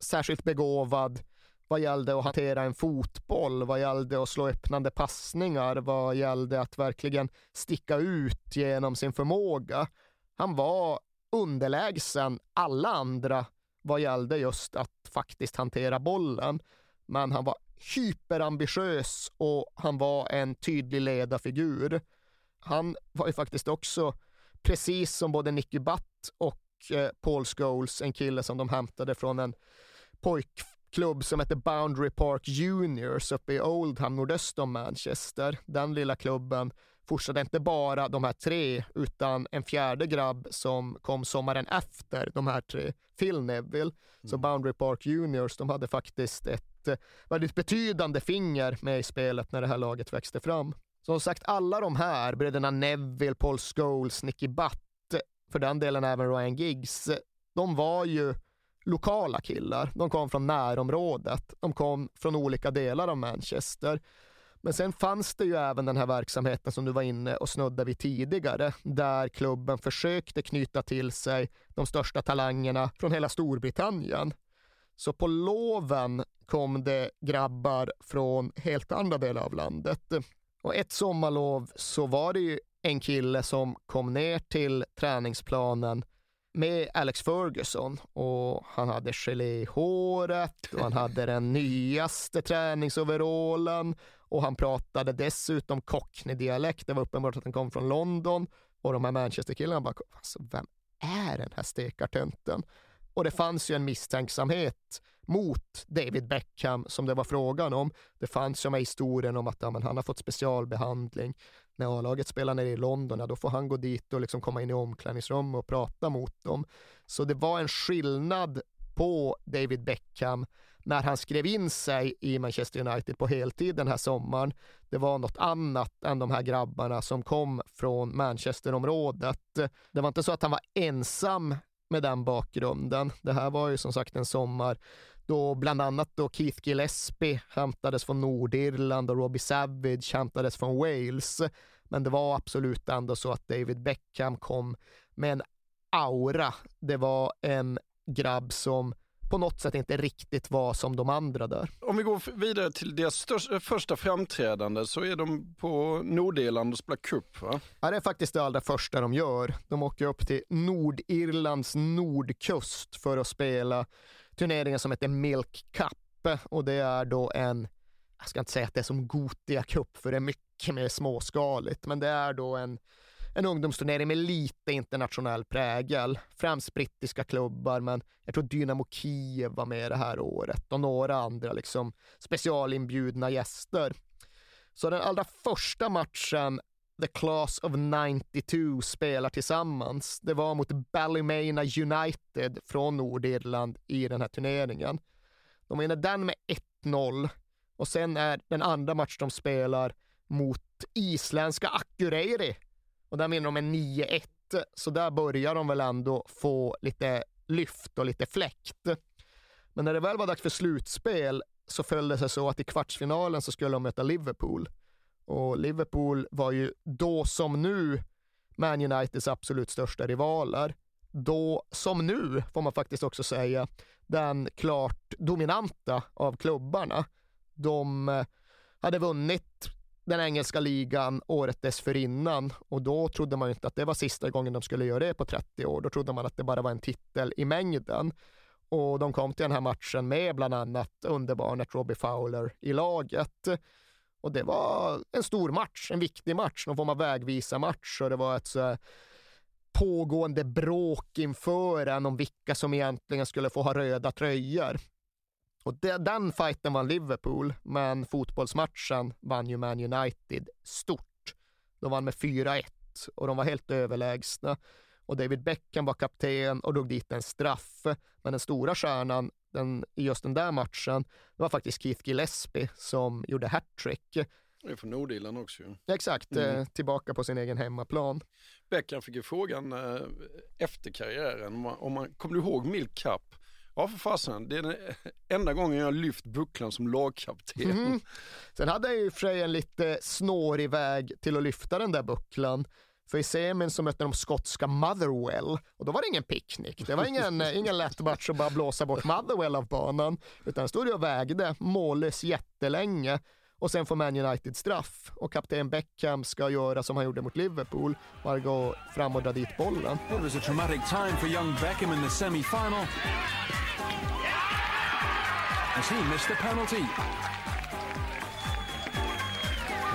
särskilt begåvad vad gällde att hantera en fotboll, vad gällde att slå öppnande passningar, vad gällde att verkligen sticka ut genom sin förmåga. Han var underlägsen alla andra vad gällde just att faktiskt hantera bollen. Men han var hyperambitiös och han var en tydlig ledarfigur. Han var ju faktiskt också, precis som både Nicky Butt och eh, Paul Scholes, en kille som de hämtade från en pojkklubb som heter Boundary Park Juniors uppe i Oldham, nordöst om Manchester. Den lilla klubben fortsatte inte bara de här tre, utan en fjärde grabb som kom sommaren efter de här tre, Phil Neville. Så Boundary Park Juniors, de hade faktiskt ett eh, väldigt betydande finger med i spelet när det här laget växte fram. Som sagt, alla de här, bröderna Neville, Paul Scholes, Nicky Butt, för den delen även Ryan Giggs, de var ju lokala killar. De kom från närområdet. De kom från olika delar av Manchester. Men sen fanns det ju även den här verksamheten som du var inne och snuddade vid tidigare, där klubben försökte knyta till sig de största talangerna från hela Storbritannien. Så på loven kom det grabbar från helt andra delar av landet. Och ett sommarlov så var det ju en kille som kom ner till träningsplanen med Alex Ferguson och han hade gelé i håret och han hade den nyaste träningsoverallen och han pratade dessutom cockney-dialekt. Det var uppenbart att han kom från London och de här Manchester-killarna bara, alltså, vem är den här stekartönten? Och det fanns ju en misstänksamhet mot David Beckham som det var frågan om. Det fanns ju med historien om att ja, men han har fått specialbehandling. När A-laget spelar nere i London, ja, då får han gå dit och liksom komma in i omklädningsrum och prata mot dem. Så det var en skillnad på David Beckham när han skrev in sig i Manchester United på heltid den här sommaren. Det var något annat än de här grabbarna som kom från Manchesterområdet. Det var inte så att han var ensam med den bakgrunden. Det här var ju som sagt en sommar då bland annat då Keith Gillespie hämtades från Nordirland och Robbie Savage hämtades från Wales. Men det var absolut ändå så att David Beckham kom med en aura. Det var en grabb som på något sätt inte riktigt var som de andra där. Om vi går vidare till deras största, första framträdande så är de på Nordirland och spelar cup va? Ja, det är faktiskt det allra första de gör. De åker upp till Nordirlands nordkust för att spela turneringen som heter Milk Cup och det är då en, jag ska inte säga att det är som Gotia Cup för det är mycket mer småskaligt, men det är då en en ungdomsturnering med lite internationell prägel. Främst brittiska klubbar, men jag tror Dynamo Kiev var med det här året och några andra liksom specialinbjudna gäster. Så den allra första matchen The Class of 92 spelar tillsammans. Det var mot Ballymena United från Nordirland i den här turneringen. De vinner den med 1-0 och sen är den andra match de spelar mot isländska Akureyri och där vinner de med 9-1. Så där börjar de väl ändå få lite lyft och lite fläkt. Men när det väl var dags för slutspel så föll det sig så att i kvartsfinalen så skulle de möta Liverpool. Och Liverpool var ju då som nu Man Uniteds absolut största rivaler. Då som nu, får man faktiskt också säga, den klart dominanta av klubbarna. De eh, hade vunnit den engelska ligan året dessförinnan och då trodde man ju inte att det var sista gången de skulle göra det på 30 år. Då trodde man att det bara var en titel i mängden. Och de kom till den här matchen med bland annat underbarnet Robbie Fowler i laget. Och det var en stor match, en viktig match, någon form av vägvisa match och det var ett så pågående bråk inför en om vilka som egentligen skulle få ha röda tröjor. Och det, den fighten vann Liverpool, men fotbollsmatchen vann ju Man United stort. De vann med 4-1 och de var helt överlägsna. Och David Beckham var kapten och drog dit en straff. Men den stora stjärnan den, i just den där matchen var faktiskt Keith Gillespie som gjorde hattrick. Det är från Nordirland också ju. Exakt, mm. eh, tillbaka på sin egen hemmaplan. Beckham fick ju frågan eh, efter karriären, om man, om man, kommer du ihåg Milk Cup? Ja för fasen, det är den enda gången jag har lyft bucklan som lagkapten. Mm. Sen hade jag ju för sig en lite snårig väg till att lyfta den där bucklan. För i semin så mötte de skotska Motherwell och då var det ingen picknick. Det var ingen, (laughs) ingen lätt match att bara blåsa bort Motherwell av banan. Utan stod och vägde mållös jättelänge och sen får Man United straff och kapten Beckham ska göra som han gjorde mot Liverpool, bara gå fram och dra dit bollen. It was a traumatic time for young Beckham in the semi-final. As he missed the penalty.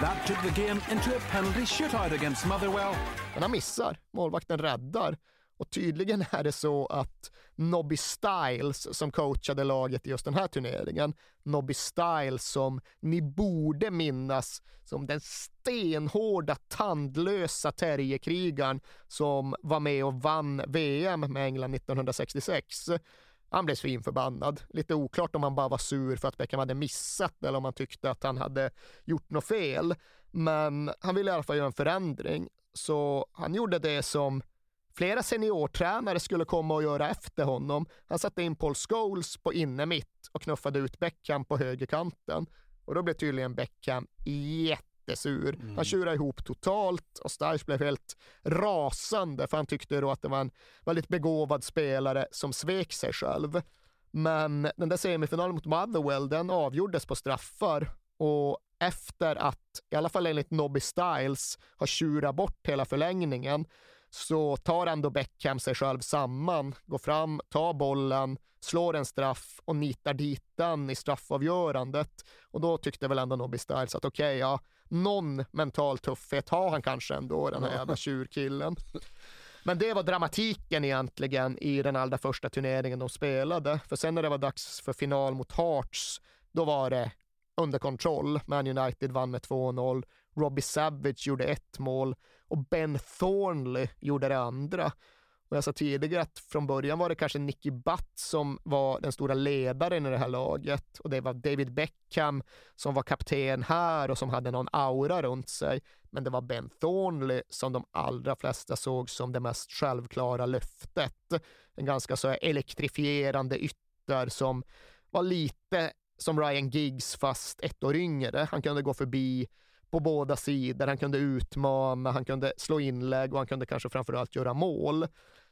That took the game into a penalty shootout against Motherwell. Men han missar, målvakten räddar. Och tydligen är det så att Nobby Styles som coachade laget i just den här turneringen, Nobby Styles som ni borde minnas som den stenhårda, tandlösa terrierkrigaren som var med och vann VM med England 1966. Han blev svinförbannad. Lite oklart om han bara var sur för att Beckham hade missat eller om han tyckte att han hade gjort något fel. Men han ville i alla fall göra en förändring. Så han gjorde det som flera seniortränare skulle komma och göra efter honom. Han satte in Paul Scholes på inne mitt och knuffade ut Beckham på högerkanten. Och då blev tydligen Beckham jätte jättesur. Mm. Han tjurade ihop totalt och Stiles blev helt rasande för han tyckte då att det var en väldigt begåvad spelare som svek sig själv. Men den där semifinalen mot Motherwell, den avgjordes på straffar och efter att, i alla fall enligt Nobby Styles, har tjurat bort hela förlängningen så tar ändå Beckham sig själv samman, går fram, tar bollen, slår en straff och nitar dit den i straffavgörandet. Och då tyckte väl ändå Nobby Styles att okej, okay, ja, någon mental tuffhet har han kanske ändå, den här jävla tjurkillen. Men det var dramatiken egentligen i den allra första turneringen de spelade. För sen när det var dags för final mot Hearts, då var det under kontroll. Man United vann med 2-0. Robbie Savage gjorde ett mål och Ben Thornley gjorde det andra. Och jag sa tidigare att från början var det kanske Nicky Butt som var den stora ledaren i det här laget och det var David Beckham som var kapten här och som hade någon aura runt sig. Men det var Ben Thornley som de allra flesta såg som det mest självklara löftet. En ganska så elektrifierande ytter som var lite som Ryan Giggs fast ett år yngre. Han kunde gå förbi på båda sidor, han kunde utmana, han kunde slå inlägg och han kunde kanske framförallt göra mål.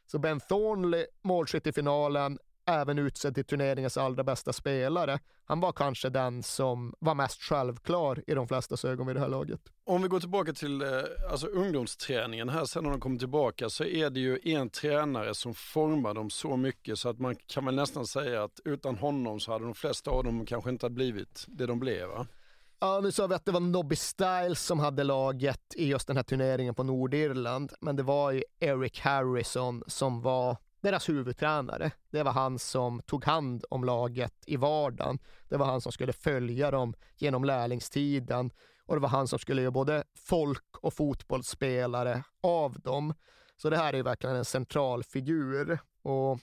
Så Ben Thornley, målskytt i finalen, även utsedd till turneringens allra bästa spelare. Han var kanske den som var mest självklar i de flesta ögon vid det här laget. Om vi går tillbaka till eh, alltså ungdomsträningen här sen när de kommer tillbaka så är det ju en tränare som formar dem så mycket så att man kan väl nästan säga att utan honom så hade de flesta av dem kanske inte blivit det de blev. Va? Ja, nu sa vi att det var Nobby Styles som hade laget i just den här turneringen på Nordirland, men det var ju Eric Harrison som var deras huvudtränare. Det var han som tog hand om laget i vardagen. Det var han som skulle följa dem genom lärlingstiden och det var han som skulle göra både folk och fotbollsspelare av dem. Så det här är ju verkligen en central figur och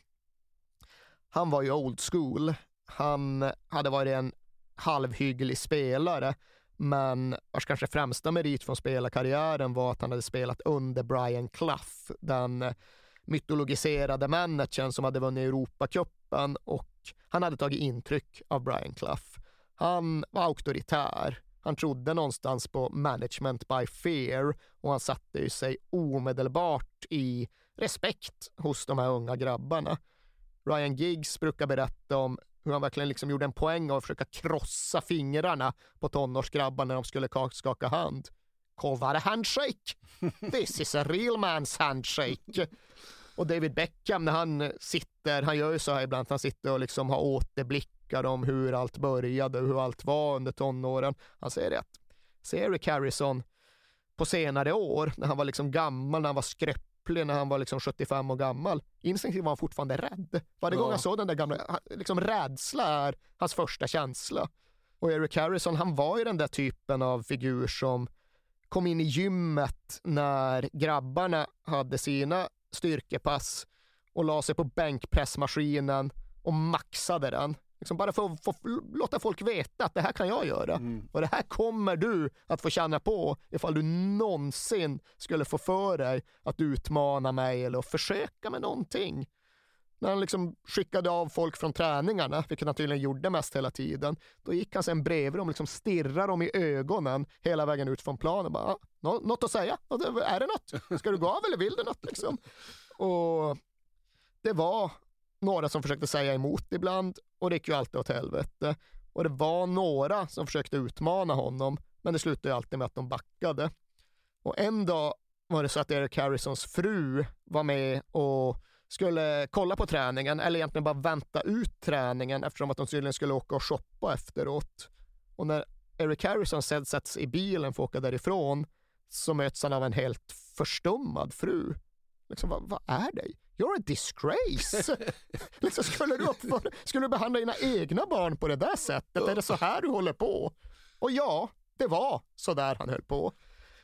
han var ju old school. Han hade varit en halvhygglig spelare, men vars kanske främsta merit från spelarkarriären var att han hade spelat under Brian Clough, den mytologiserade managern som hade vunnit Europacupen och han hade tagit intryck av Brian Clough. Han var auktoritär. Han trodde någonstans på management by fear och han satte ju sig omedelbart i respekt hos de här unga grabbarna. Ryan Giggs brukar berätta om hur han verkligen liksom gjorde en poäng av att försöka krossa fingrarna på tonårsgrabbar när de skulle skaka hand. Kovare handshake? This is a real man's handshake. Och David Beckham när han sitter, han gör ju så här ibland, han sitter och liksom har återblickar om hur allt började och hur allt var under tonåren. Han säger det ser Eric Harrison på senare år, när han var liksom gammal, när han var skröplig Ripley när han var liksom 75 år gammal. Instinktivt var han fortfarande rädd. Varje Ja. gång han såg den där gamla, liksom rädsla är hans första känsla. Och Eric Harrison, han var ju den där typen av figur som kom in i gymmet när grabbarna hade sina styrkepass och la sig på bänkpressmaskinen och maxade den. Liksom bara för att låta folk veta att det här kan jag göra. Och det här kommer du att få känna på ifall du någonsin skulle få för dig att utmana mig eller att försöka med någonting. När han liksom skickade av folk från träningarna, vilket han tydligen gjorde mest hela tiden, då gick han sen bredvid dem, liksom stirrade dem i ögonen hela vägen ut från planen. Bara, "Ah, "Nå- något att säga? Är det något? Ska du gå av eller vill du något? Liksom? Och det var några som försökte säga emot ibland och det gick ju alltid åt helvete. Och det var några som försökte utmana honom, men det slutade ju alltid med att de backade. Och en dag var det så att Eric Harrisons fru var med och skulle kolla på träningen, eller egentligen bara vänta ut träningen eftersom att de tydligen skulle åka och shoppa efteråt. Och när Eric Harrison sedan sätts i bilen för att åka därifrån så möts han av en helt förstummad fru. Liksom, vad, vad är det? You're a disgrace! (laughs) liksom, skulle, du uppföra, skulle du behandla dina egna barn på det där sättet? Är det så här du håller på? Och ja, det var så där han höll på.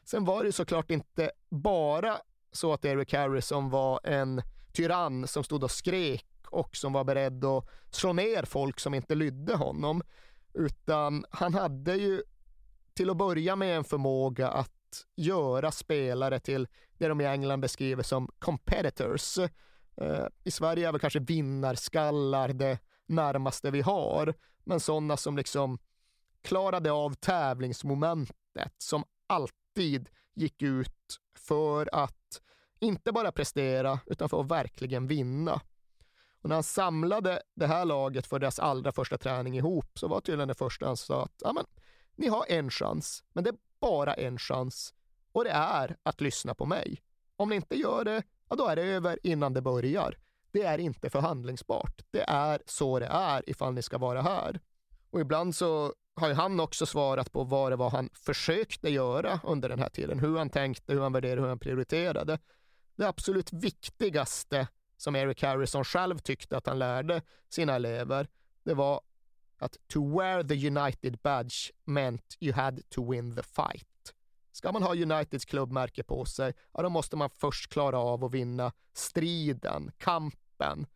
Sen var det såklart inte bara så att Eric Harrison var en tyrann som stod och skrek och som var beredd att slå ner folk som inte lydde honom. Utan han hade ju till att börja med en förmåga att göra spelare till det de i England beskriver som competitors. Eh, I Sverige är väl kanske vinnarskallar det närmaste vi har, men sådana som liksom klarade av tävlingsmomentet, som alltid gick ut för att inte bara prestera, utan för att verkligen vinna. Och när han samlade det här laget för deras allra första träning ihop så var tydligen det första han sa att ja, men, ni har en chans, men det är bara en chans och det är att lyssna på mig. Om ni inte gör det, ja, då är det över innan det börjar. Det är inte förhandlingsbart. Det är så det är ifall ni ska vara här. Och ibland så har ju han också svarat på vad det var han försökte göra under den här tiden. Hur han tänkte, hur han värderade, hur han prioriterade. Det absolut viktigaste som Eric Harrison själv tyckte att han lärde sina elever, det var att to wear the United badge meant you had to win the fight. Ska man ha Uniteds klubbmärke på sig, ja, då måste man först klara av att vinna striden, kampen.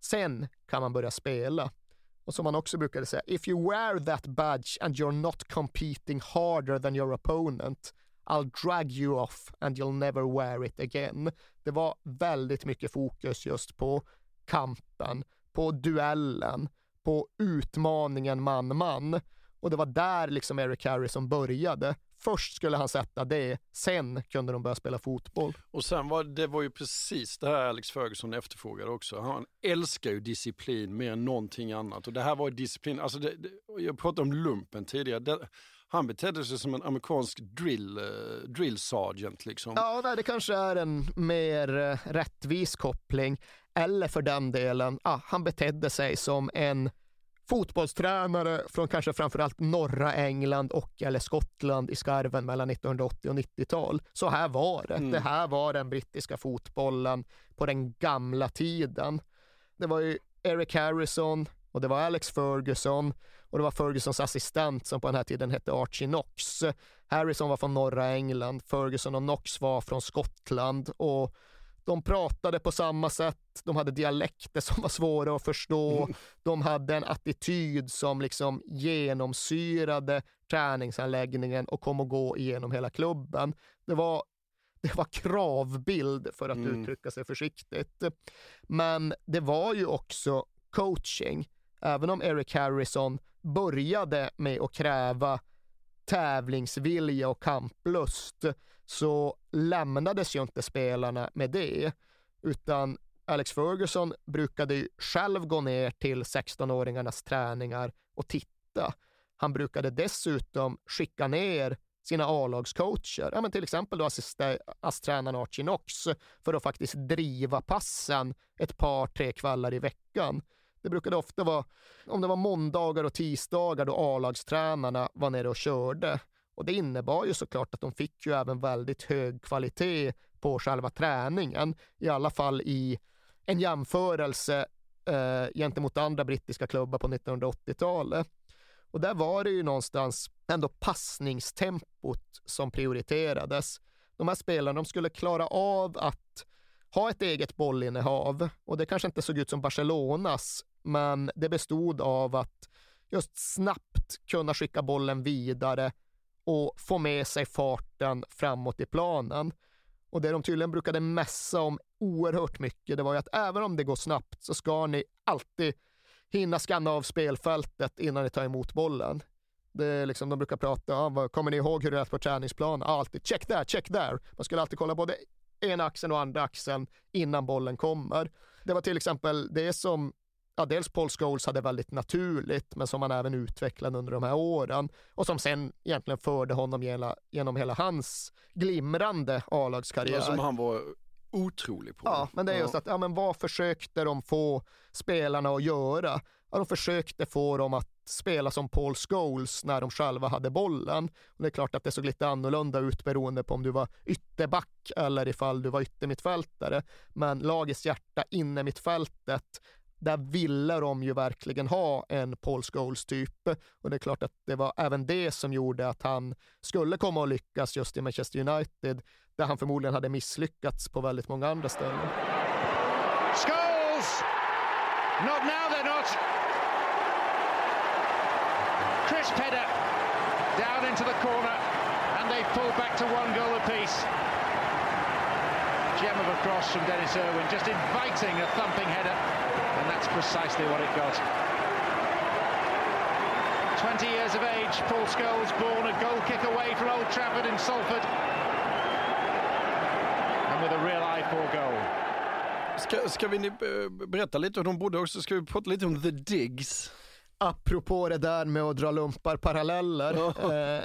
Sen kan man börja spela. Och som man också brukade säga, if you wear that badge and you're not competing harder than your opponent, I'll drag you off and you'll never wear it again. Det var väldigt mycket fokus just på kampen, på duellen, på utmaningen man-man. Och det var där liksom Eric Harrison började. Först skulle han sätta det, sen kunde de börja spela fotboll. Och sen var det var ju precis det här Alex Ferguson efterfrågade också. Han älskar ju disciplin mer än någonting annat. Och det här var disciplin, alltså det, det, jag pratade om lumpen tidigare. Det, han betedde sig som en amerikansk drill, eh, drill sergeant liksom. Ja, nej, det kanske är en mer eh, rättvis koppling. Eller för den delen, ah, han betedde sig som en fotbollstränare från kanske framförallt norra England och eller Skottland i skarven mellan 1980 och 90-tal. Så här var det. Mm. Det här var den brittiska fotbollen på den gamla tiden. Det var ju Eric Harrison och det var Alex Ferguson och det var Fergusons assistent som på den här tiden hette Archie Knox. Harrison var från norra England, Ferguson och Knox var från Skottland och de pratade på samma sätt, de hade dialekter som var svåra att förstå, de hade en attityd som liksom genomsyrade träningsanläggningen och kom att gå igenom hela klubben. Det var, det var kravbild för att Mm. uttrycka sig försiktigt. Men det var ju också coaching. Även om Eric Harrison började med att kräva tävlingsvilja och kamplust så lämnades ju inte spelarna med det, utan Alex Ferguson brukade ju själv gå ner till 16-åringarnas träningar och titta. Han brukade dessutom skicka ner sina A-lagscoacher, ja, men till exempel då assistenttränaren Archie Knox, för att faktiskt driva passen ett par, tre kvällar i veckan. Det brukade ofta vara, om det var måndagar och tisdagar då A-lagstränarna var nere och körde. Och det innebar ju såklart att de fick ju även väldigt hög kvalitet på själva träningen, i alla fall i en jämförelse eh, gentemot andra brittiska klubbar på 1980-talet. Och där var det ju någonstans ändå passningstempot som prioriterades. De här spelarna de skulle klara av att ha ett eget bollinnehav och det kanske inte såg ut som Barcelonas, men det bestod av att just snabbt kunna skicka bollen vidare och få med sig farten framåt i planen. Och det de tydligen brukade mässa om oerhört mycket, det var ju att även om det går snabbt så ska ni alltid hinna skanna av spelfältet innan ni tar emot bollen. Det är liksom, de brukar prata, ah, kommer ni ihåg hur det är på träningsplan? Alltid check there, check there. Man skulle alltid kolla både ena axeln och andra axeln innan bollen kommer. Det var till exempel det som ja, dels Paul Scholes hade väldigt naturligt, men som han även utvecklade under de här åren och som sen egentligen förde honom genom, genom hela hans glimrande A-lagskarriär. som han var otrolig på. Ja, men det är just att, ja men vad försökte de få spelarna att göra? Ja, de försökte få dem att spela som Paul Scholes när de själva hade bollen. Och det är klart att det såg lite annorlunda ut beroende på om du var ytterback eller ifall du var yttermittfältare. Men lagets hjärta inne mittfältet där ville de ju verkligen ha en Paul Scholes-typ. Och det är klart att det var även det som gjorde att han skulle komma att lyckas just i Manchester United, där han förmodligen hade misslyckats på väldigt många andra ställen. Scholes! Not now they're not. Chris Pedder down into the corner and they pull back to one goal apiece. Gem of a cross from Dennis Irwin, just inviting a thumping header, and that's precisely what it got. 20 years of age, Paul Scholes born a goal kick away from Old Trafford in Salford, and with a real eye for goal. Ska, ska vi eh, berätta lite hur de bodde också? Ska vi prata lite om The Digs? Apropå det där med att dra lumpar paralleller. Eh,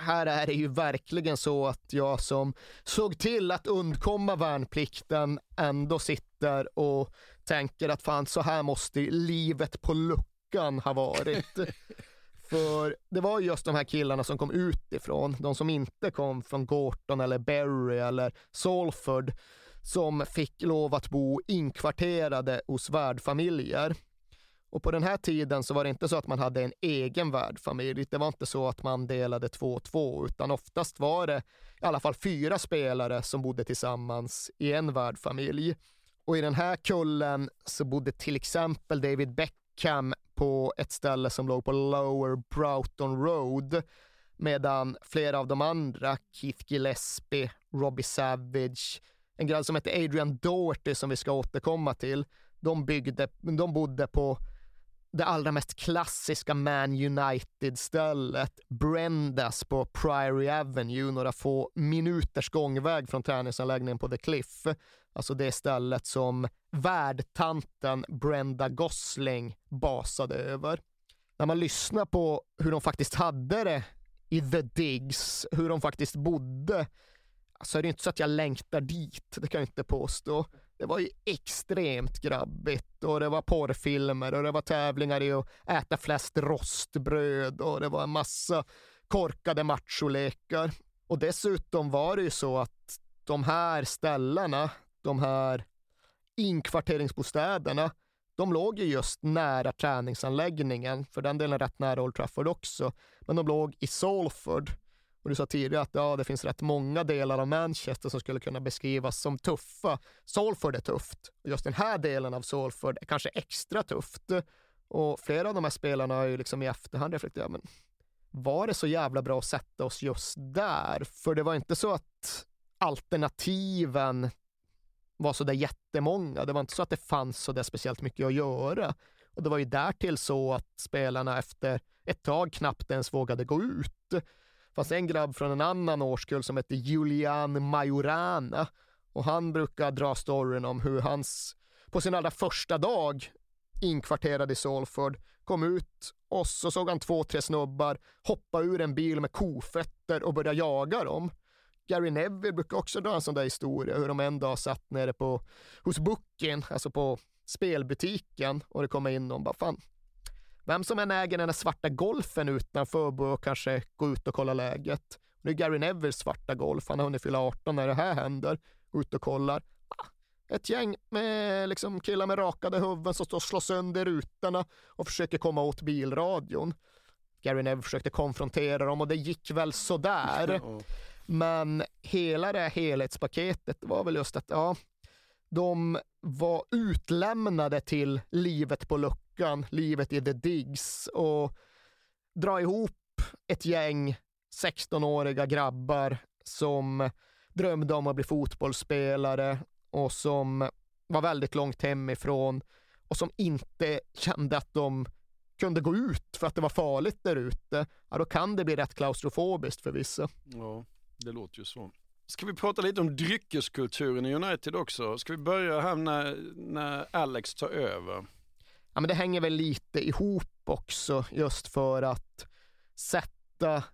Här är det ju verkligen så att jag som såg till att undkomma värnplikten ändå sitter och tänker att fan så här måste livet på luckan ha varit. (laughs) För det var just de här killarna som kom utifrån, de som inte kom från Gorton eller Berry eller Salford, som fick lov att bo inkvarterade hos värdfamiljer. Och på den här tiden så var det inte så att man hade en egen värdfamilj. Det var inte så att man delade två och två, utan oftast var det i alla fall fyra spelare som bodde tillsammans i en värdfamilj. Och i den här kullen så bodde till exempel David Beckham på ett ställe som låg på Lower Broughton Road, medan flera av de andra, Keith Gillespie, Robbie Savage, en grabb som hette Adrian Doherty som vi ska återkomma till, de, byggde, de bodde på det allra mest klassiska Man United-stället, Brendas på Priory Avenue, några få minuters gångväg från träningsanläggningen på The Cliff. Alltså det stället som värdtanten Brenda Gosling basade över. När man lyssnar på hur de faktiskt hade det i The Digs, hur de faktiskt bodde, så är det inte så att jag längtar dit, det kan jag inte påstå. Det var ju extremt grabbigt och det var porrfilmer och det var tävlingar i att äta flest rostbröd och det var en massa korkade macholekar. Och dessutom var det ju så att de här ställena, de här inkvarteringsbostäderna, de låg ju just nära träningsanläggningen, för den delen rätt nära Old Trafford också, men de låg i Salford och du sa tidigare att ja, det finns rätt många delar av Manchester som skulle kunna beskrivas som tuffa. Salford är tufft. Och just den här delen av Salford är kanske extra tufft. Och flera av de här spelarna har ju liksom i efterhand reflekterat, men var det så jävla bra att sätta oss just där? För det var inte så att alternativen var så där jättemånga. Det var inte så att det fanns så där speciellt mycket att göra. Och det var ju därtill så att spelarna efter ett tag knappt ens vågade gå ut fanns en grabb från en annan årskull som hette Julian Majorana och han brukar dra storyn om hur hans, på sin allra första dag inkvarterad i Salford, kom ut och så såg han två, tre snubbar hoppa ur en bil med kofötter och börja jaga dem. Gary Neville brukar också dra en sån där historia, hur de en dag satt nere på, hos Bookin, alltså på spelbutiken och det kom in någon bara, fan, vem som än äger den här svarta golfen utanför bör kanske gå ut och kolla läget. Nu är Gary Neville svarta golf, han har hunnit fylla 18 när det här händer. Gå ut och kollar. Ah, ett gäng med liksom killar med rakade huvuden som står och slår sönder rutorna och försöker komma åt bilradion. Gary Neville försökte konfrontera dem och det gick väl sådär. Men hela det här helhetspaketet var väl just att ja, de var utlämnade till livet på luckan, livet i the digs och dra ihop ett gäng 16-åriga grabbar som drömde om att bli fotbollsspelare och som var väldigt långt hemifrån och som inte kände att de kunde gå ut för att det var farligt där ute, ja, då kan det bli rätt klaustrofobiskt för vissa. Ja, det låter ju så. Ska vi prata lite om dryckeskulturen i United också? Ska vi börja här när, när Alex tar över? Ja, men det hänger väl lite ihop också just för att sätta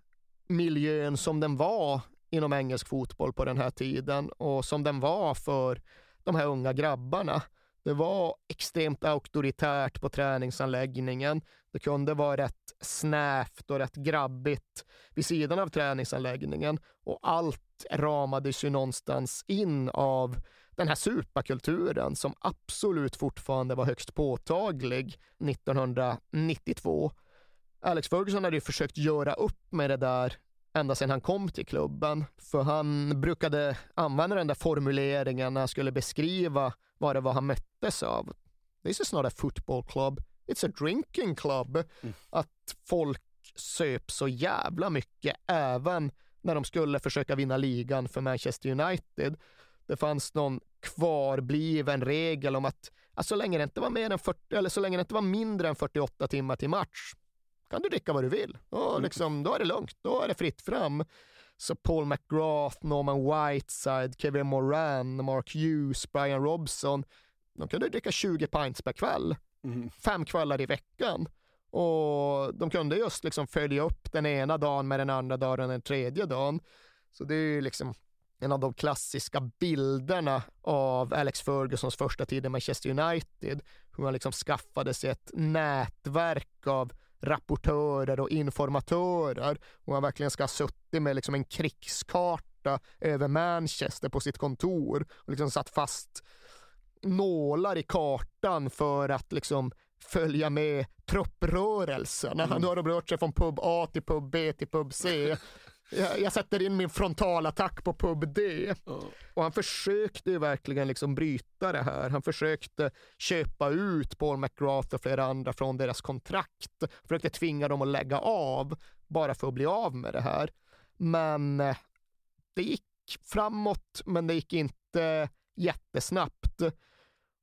miljön som den var inom engelsk fotboll på den här tiden och som den var för de här unga grabbarna. Det var extremt auktoritärt på träningsanläggningen. Det kunde vara rätt snävt och rätt grabbigt vid sidan av träningsanläggningen och allt ramades ju någonstans in av den här superkulturen som absolut fortfarande var högst påtaglig 1992. Alex Ferguson hade ju försökt göra upp med det där ända sedan han kom till klubben. För han brukade använda den där formuleringen när han skulle beskriva vad det var han möttes av. This is not a football club, it's a drinking club. Mm. Att folk söp så jävla mycket, även när de skulle försöka vinna ligan för Manchester United. Det fanns någon kvarbliven regel om att alltså, så länge det inte var mer än 40, eller så länge det inte var mindre än 48 timmar till match kan du dricka vad du vill. Då, mm. liksom, då är det lugnt, då är det fritt fram. Så Paul McGrath, Norman Whiteside, Kevin Moran, Mark Hughes, Brian Robson, de kunde dricka 20 pints per kväll, mm. fem kvällar i veckan. Och de kunde just liksom följa upp den ena dagen med den andra dagen och den tredje dagen. Så det är liksom en av de klassiska bilderna av Alex Fergusons första tid i Manchester United. Hur han liksom skaffade sig ett nätverk av rapportörer och informatörer och han verkligen ska ha suttit med liksom en krigskarta över Manchester på sitt kontor och liksom satt fast nålar i kartan för att liksom följa med trupprörelserna. Mm. Nu har rört sig från pub A till pub B till pub C (laughs) jag, jag sätter in min frontalattack på pub D. Mm. Och han försökte ju verkligen liksom bryta det här. Han försökte köpa ut Paul McGrath och flera andra från deras kontrakt. Försökte tvinga dem att lägga av bara för att bli av med det här. Men eh, det gick framåt, men det gick inte jättesnabbt.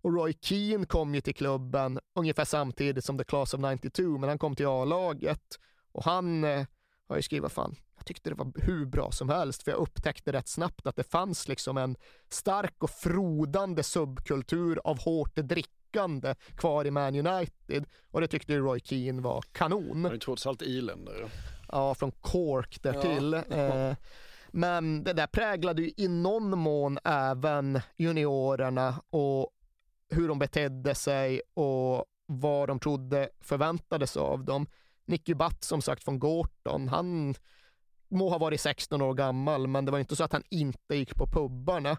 Och Roy Keane kom ju till klubben ungefär samtidigt som The Class of 92, men han kom till A-laget och han eh, har ju skrivit, fan, jag tyckte det var hur bra som helst, för jag upptäckte rätt snabbt att det fanns liksom en stark och frodande subkultur av hårt drickande kvar i Man United. Och det tyckte Roy Keane var kanon. Han är trots allt irländare. Ja, från Cork därtill. Ja. Eh, men det där präglade ju i någon mån även juniorerna och hur de betedde sig och vad de trodde förväntades av dem. Nicky Butt som sagt från Gorton, han må ha varit 16 år gammal, men det var inte så att han inte gick på pubbarna.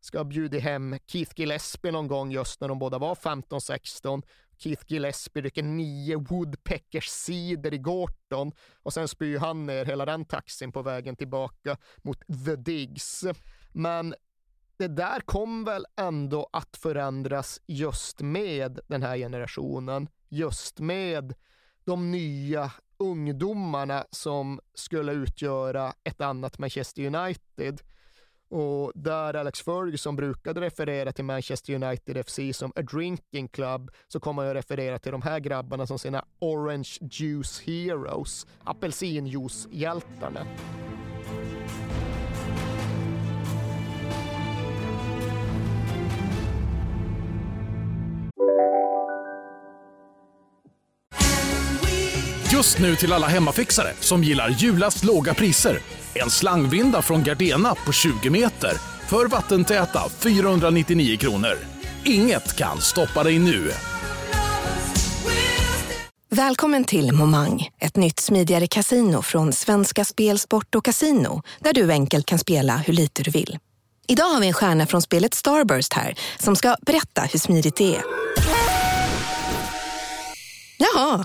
Ska ha bjudit hem Keith Gillespie någon gång just när de båda var 15-16. Keith Gillespie dricker nio Woodpeckers cider i Gorton och sen spyr han ner hela den taxin på vägen tillbaka mot The Digs. Men det där kom väl ändå att förändras just med den här generationen, just med de nya ungdomarna som skulle utgöra ett annat Manchester United. Och där Alex Ferguson brukade referera till Manchester United FC som a drinking club så kommer jag referera till de här grabbarna som sina Orange Juice Heroes, apelsinjuicehjältarna. hjältarna Just nu till alla hemmafixare som gillar julast låga priser. En slangvinda från Gardena på 20 meter för vattentäta 499 kronor. Inget kan stoppa dig nu. Välkommen till Momang, ett nytt smidigare casino från Svenska Spel, Sport och Casino där du enkelt kan spela hur lite du vill. Idag har vi en stjärna från spelet Starburst här som ska berätta hur smidigt det är. Jaha,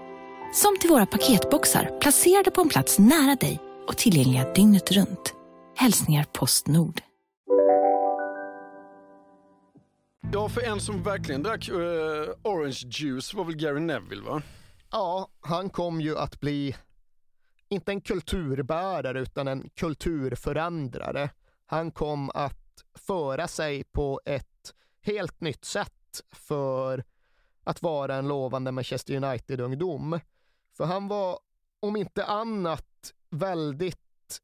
Som till våra paketboxar placerade på en plats nära dig och tillgängliga dygnet runt. Hälsningar Postnord. Ja, för en som verkligen drack uh, orange juice var väl Gary Neville va? Ja, han kom ju att bli, inte en kulturbärare, utan en kulturförändrare. Han kom att föra sig på ett helt nytt sätt för att vara en lovande Manchester United-ungdom. För han var, om inte annat, väldigt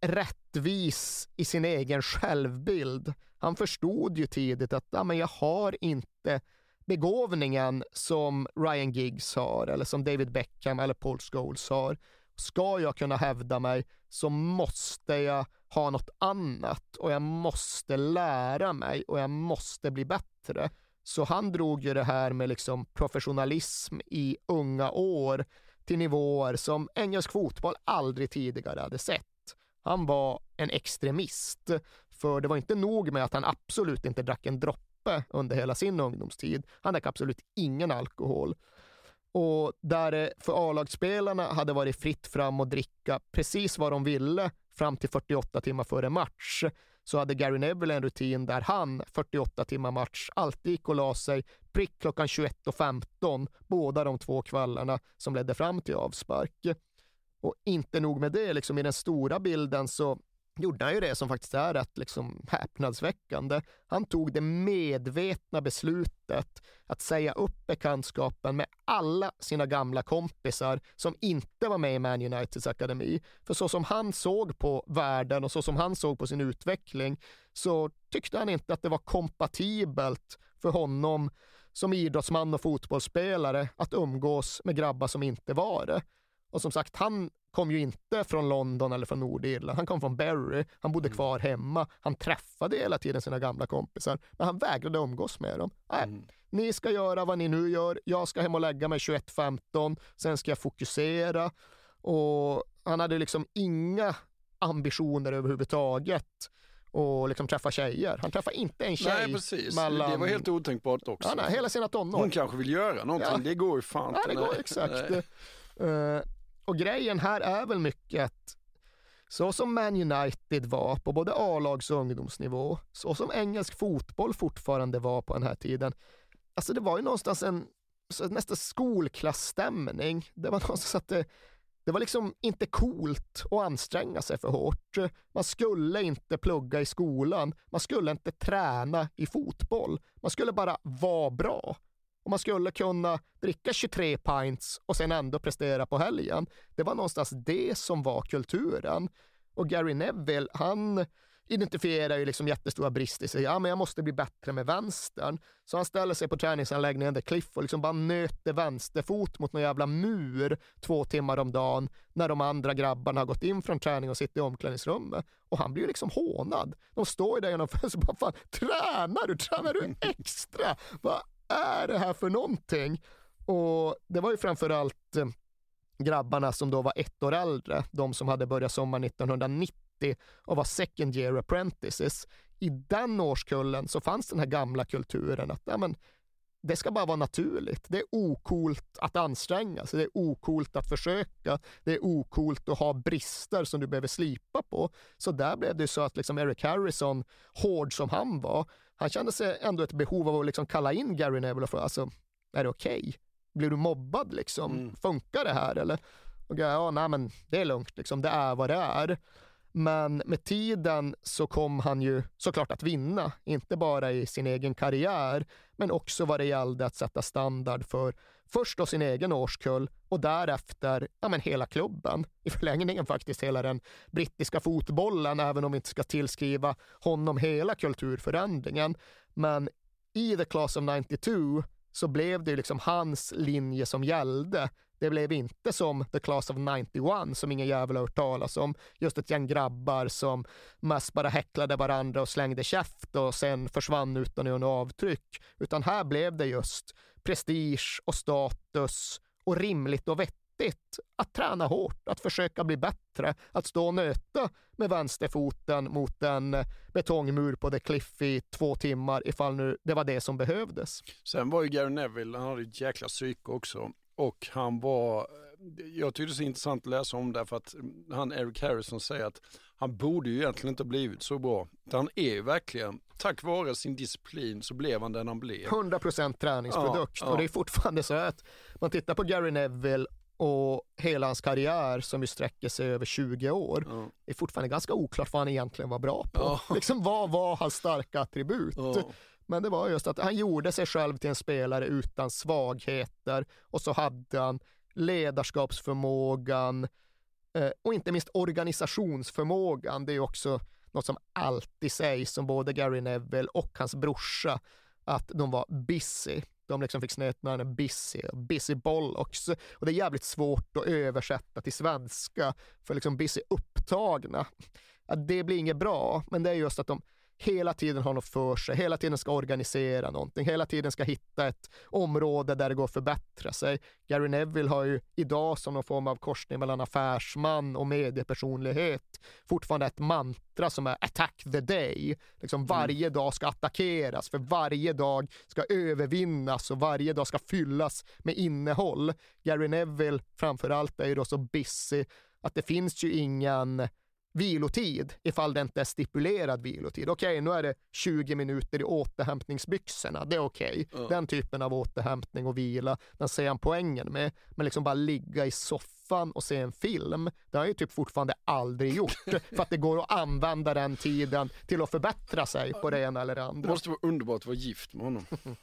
rättvis i sin egen självbild. Han förstod ju tidigt att ja, men jag har inte begåvningen som Ryan Giggs har eller som David Beckham eller Paul Scholes har. Ska jag kunna hävda mig så måste jag ha något annat och jag måste lära mig och jag måste bli bättre. Så han drog ju det här med liksom professionalism i unga år till nivåer som engelsk fotboll aldrig tidigare hade sett. Han var en extremist, för det var inte nog med att han absolut inte drack en droppe under hela sin ungdomstid. Han drack absolut ingen alkohol. Och där det för A-lagsspelarna hade varit fritt fram att dricka precis vad de ville fram till 48 timmar före match, så hade Gary Neville en rutin där han 48 timmar match alltid gick och la sig prick klockan 21.15 båda de två kvällarna som ledde fram till avspark. Och inte nog med det, liksom i den stora bilden så gjorde han ju det som faktiskt är rätt liksom häpnadsväckande. Han tog det medvetna beslutet att säga upp bekantskapen med alla sina gamla kompisar som inte var med i Man Uniteds akademi. För så som han såg på världen och så som han såg på sin utveckling så tyckte han inte att det var kompatibelt för honom som idrottsman och fotbollsspelare att umgås med grabbar som inte var det. Och som sagt, han kom ju inte från London eller från Nordirland. Han kom från Berry. Han bodde mm. kvar hemma. Han träffade hela tiden sina gamla kompisar, men han vägrade umgås med dem. Nej, mm. ni ska göra vad ni nu gör. Jag ska hem och lägga mig 21.15. Sen ska jag fokusera. Och han hade liksom inga ambitioner överhuvudtaget och liksom träffa tjejer. Han träffade inte en tjej. Nej, precis. Mellan... Det var helt otänkbart också. Ja, nej, hela sina tonår. Hon kanske vill göra någonting. Ja. Det går ju fan. Ja, det går exakt. Uh, och grejen här är väl mycket att så som Man United var på både A-lags och ungdomsnivå, så som engelsk fotboll fortfarande var på den här tiden. Alltså det var ju någonstans en nästan skolklassstämning. Det var (laughs) någonstans att det, det var liksom inte coolt att anstränga sig för hårt. Man skulle inte plugga i skolan. Man skulle inte träna i fotboll. Man skulle bara vara bra och man skulle kunna dricka 23 pints och sen ändå prestera på helgen. Det var någonstans det som var kulturen. Och Gary Neville, han identifierar ju liksom jättestora brister i sig. Ja, men jag måste bli bättre med vänstern. Så han ställer sig på träningsanläggningen där Cliff och liksom bara nöter vänsterfot mot någon jävla mur två timmar om dagen när de andra grabbarna har gått in från träning och sitter i omklädningsrummet. Och han blir ju liksom hånad. De står ju där genom fönstret och bara, fan, tränar du? Tränar du (laughs) extra? Vad är det här för någonting? Och det var ju framförallt eh, grabbarna som då var ett år äldre, de som hade börjat sommar 1990 och var second year apprentices. I den årskullen så fanns den här gamla kulturen att ja, men, det ska bara vara naturligt. Det är okult att anstränga sig, det är okult att försöka, det är okult att ha brister som du behöver slipa på. Så där blev det så att liksom Eric Harrison, hård som han var, han kände sig ändå ett behov av att liksom kalla in Gary Neville och fråga, alltså, är det okej? Okay? Blir du mobbad liksom? Mm. Funkar det här eller? Och ja, nej men det är lugnt liksom, det är vad det är. Men med tiden så kom han ju såklart att vinna, inte bara i sin egen karriär, men också vad det gällde att sätta standard för först då sin egen årskull och därefter ja, men hela klubben. I förlängningen faktiskt hela den brittiska fotbollen, även om vi inte ska tillskriva honom hela kulturförändringen. Men i The Class of 92 så blev det liksom hans linje som gällde. Det blev inte som The Class of 91 som ingen jävel har hört talas om. Just ett gäng grabbar som mest bara häcklade varandra och slängde käft och sen försvann utan att göra något avtryck. Utan här blev det just prestige och status och rimligt och vettigt att träna hårt, att försöka bli bättre, att stå och nöta med vänsterfoten mot en betongmur på The Cliff i två timmar ifall nu det var det som behövdes. Sen var ju Gary Neville, han hade ett jäkla psyke också. Och han var, jag tyckte det var så intressant att läsa om det för att han Eric Harrison säger att han borde ju egentligen inte blivit så bra. Han är ju verkligen, tack vare sin disciplin så blev han den han blev. 100% träningsprodukt Ja, ja. och det är fortfarande så att man tittar på Gary Neville och hela hans karriär som ju sträcker sig över 20 år. Det är fortfarande ganska oklart vad han egentligen var bra på. (laughs) Liksom, vad var hans starka attribut? Ja. Men det var just att han gjorde sig själv till en spelare utan svagheter och så hade han ledarskapsförmågan eh, och inte minst organisationsförmågan. Det är också något som alltid sägs om både Gary Neville och hans brorsa, att de var busy. De liksom fick snötnamnet busy och busy bollocks. Och det är jävligt svårt att översätta till svenska, för liksom busy upptagna. Att det blir inget bra, men det är just att de hela tiden har något för sig, hela tiden ska organisera någonting, hela tiden ska hitta ett område där det går att förbättra sig. Gary Neville har ju idag som någon form av korsning mellan affärsman och mediepersonlighet fortfarande ett mantra som är attack the day. Liksom varje dag ska attackeras, för varje dag ska övervinnas och varje dag ska fyllas med innehåll. Gary Neville framförallt är ju då så busy att det finns ju ingen vilotid ifall det inte är stipulerad vilotid. Okej, nu är det 20 minuter i återhämtningsbyxorna. Det är okej. Ja. Den typen av återhämtning och vila, den ser han poängen med. Men liksom bara ligga i soffan och se en film, det har han ju typ fortfarande aldrig gjort. (laughs) för att det går att använda den tiden till att förbättra sig på det ena eller det Det andra. måste vara underbart att vara gift med honom. (laughs)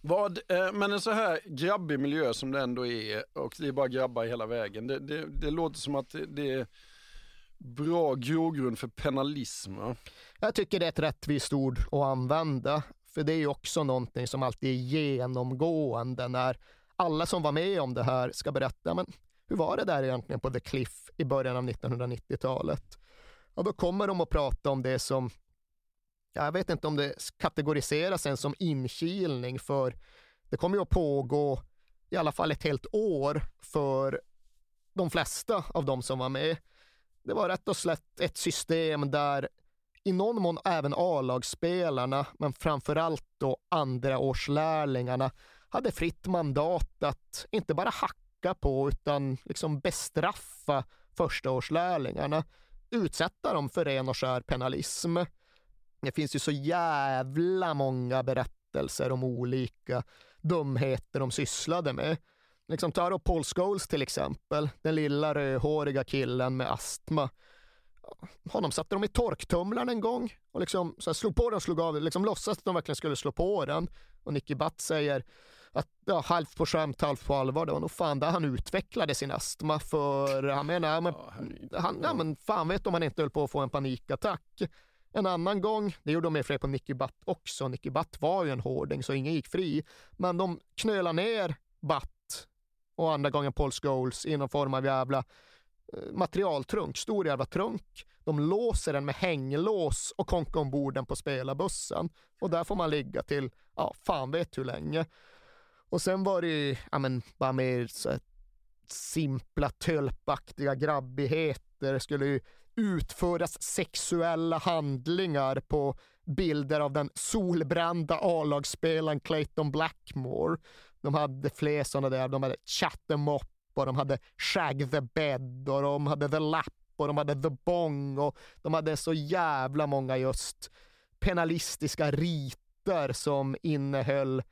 Vad, eh, men en så här grabbig miljö som det ändå är och det är bara grabbar hela vägen. Det, det, det låter som att det, det bra grogrund för penalism. Va? Jag tycker det är ett rättvist ord att använda, för det är ju också någonting som alltid är genomgående när alla som var med om det här ska berätta, men hur var det där egentligen på The Cliff i början av 1990-talet? Och då kommer de att prata om det som, jag vet inte om det kategoriseras än som inkilning, för det kommer ju att pågå i alla fall ett helt år för de flesta av de som var med. Det var rätt och slätt ett system där i någon mån även A-lagsspelarna, men framförallt då andraårslärlingarna, hade fritt mandat att inte bara hacka på utan liksom bestraffa förstaårslärlingarna, utsätta dem för ren och skär penalism. Det finns ju så jävla många berättelser om olika dumheter de sysslade med. Liksom ta då Paul Scholes till exempel, den lilla rödhåriga killen med astma. Honom satte de i torktumlaren en gång och liksom så här slog på den och slog av liksom låtsas att de verkligen skulle slå på den. Och Nicky Butt säger att ja, halvt på skämt, halvt på allvar. Det var nog fan där han utvecklade sin astma för han menar, ja, men, han, ja, men fan vet om han inte höll på att få en panikattack. En annan gång, det gjorde de med fler på Nicky Butt också. Nicky Butt var ju en hårding så ingen gick fri. Men de knölade ner Butt och andra gången Paul Scholes i någon form av jävla eh, materialtrunk, stor jävla trunk. De låser den med hänglås och konkar ombord den på spelarbussen. Och där får man ligga till, ja, fan vet hur länge. Och sen var det ju, ja men, bara mer så här simpla tölpaktiga grabbigheter. Det skulle ju utföras sexuella handlingar på bilder av den solbrända A-lagsspelaren Clayton Blackmore. De hade fler sådana där, de hade Chat em up och de hade Shag the bed och de hade The lap och de hade The bong och de hade så jävla många just penalistiska riter som innehöll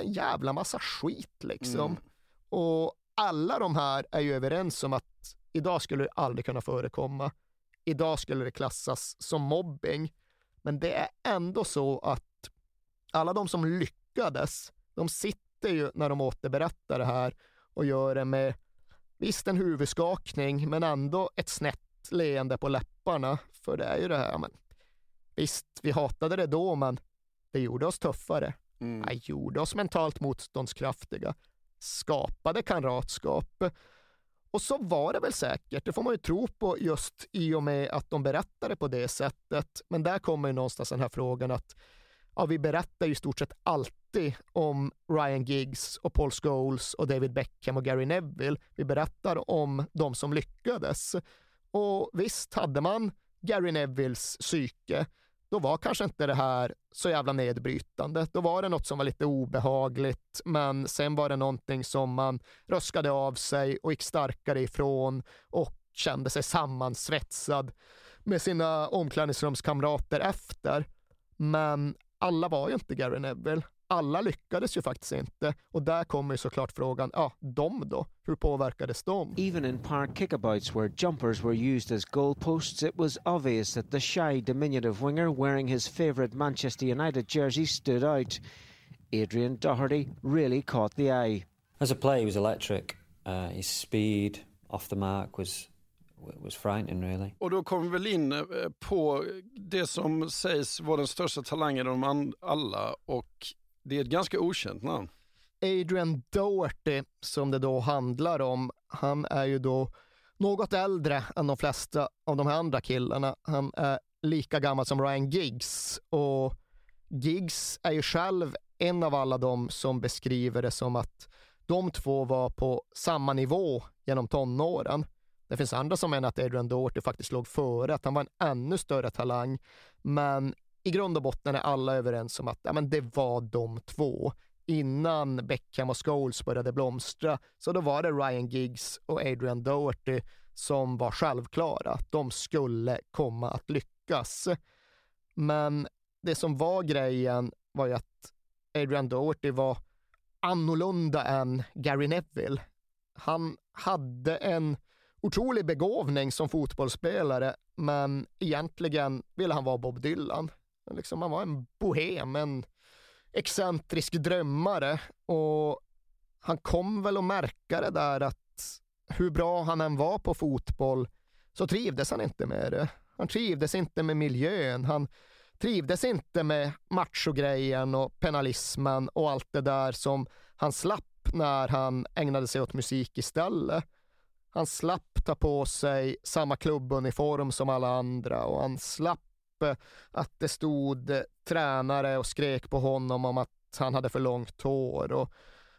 en jävla massa skit liksom. Mm. Och alla de här är ju överens om att idag skulle det aldrig kunna förekomma idag skulle det klassas som mobbing. Men det är ändå så att alla de som lyckades, de sitter ju när de återberättar det här och gör det med visst en huvudskakning, men ändå ett snett leende på läpparna. För det är ju det här, men visst, vi hatade det då, men det gjorde oss tuffare. Mm. Det gjorde oss mentalt motståndskraftiga, skapade kamratskap. Och så var det väl säkert, det får man ju tro på just i och med att de berättade på det sättet. Men där kommer ju någonstans den här frågan att ja, vi berättar ju i stort sett alltid om Ryan Giggs och Paul Scholes och David Beckham och Gary Neville. Vi berättar om de som lyckades. Och visst hade man Gary Nevilles psyke, då var kanske inte det här så jävla nedbrytande. Då var det något som var lite obehagligt, men sen var det någonting som man röskade av sig och gick starkare ifrån och kände sig sammansvetsad med sina omklädningsrumskamrater efter. Men alla var ju inte Gary Neville. Alla lyckades ju faktiskt inte. Och där kommer ju såklart frågan, ja, de då? Hur påverkades de? Even in park kickabouts where jumpers were used as goalposts, it was obvious that the shy, diminutive winger wearing his favourite Manchester United jersey stood out. Adrian Doherty really caught the eye. As a player, he was electric. Uh, his speed off the mark was was frightening really. Och då kommer vi väl in eh, på det som sägs vara den största talangen av dem alla och det är ett ganska okänt namn. Adrian Doherty, som det då handlar om, han är ju då något äldre än de flesta av de här andra killarna. Han är lika gammal som Ryan Giggs och Giggs är ju själv en av alla de som beskriver det som att de två var på samma nivå genom tonåren. Det finns andra som menar att Adrian Doherty faktiskt låg före, att han var en ännu större talang. Men i grund och botten är alla överens om att ja, men det var de två. Innan Beckham och Scholes började blomstra, så då var det Ryan Giggs och Adrian Doherty som var självklara. De skulle komma att lyckas. Men det som var grejen var ju att Adrian Doherty var annorlunda än Gary Neville. Han hade en otrolig begåvning som fotbollsspelare, men egentligen ville han vara Bob Dylan. Liksom, han var en bohem, en excentrisk drömmare och han kom väl att märka det där att hur bra han än var på fotboll så trivdes han inte med det. Han trivdes inte med miljön. Han trivdes inte med machogrejen och penalismen och allt det där som han slapp när han ägnade sig åt musik istället. Han slapp ta på sig samma klubbuniform som alla andra och han slapp att det stod tränare och skrek på honom om att han hade för långt hår. Och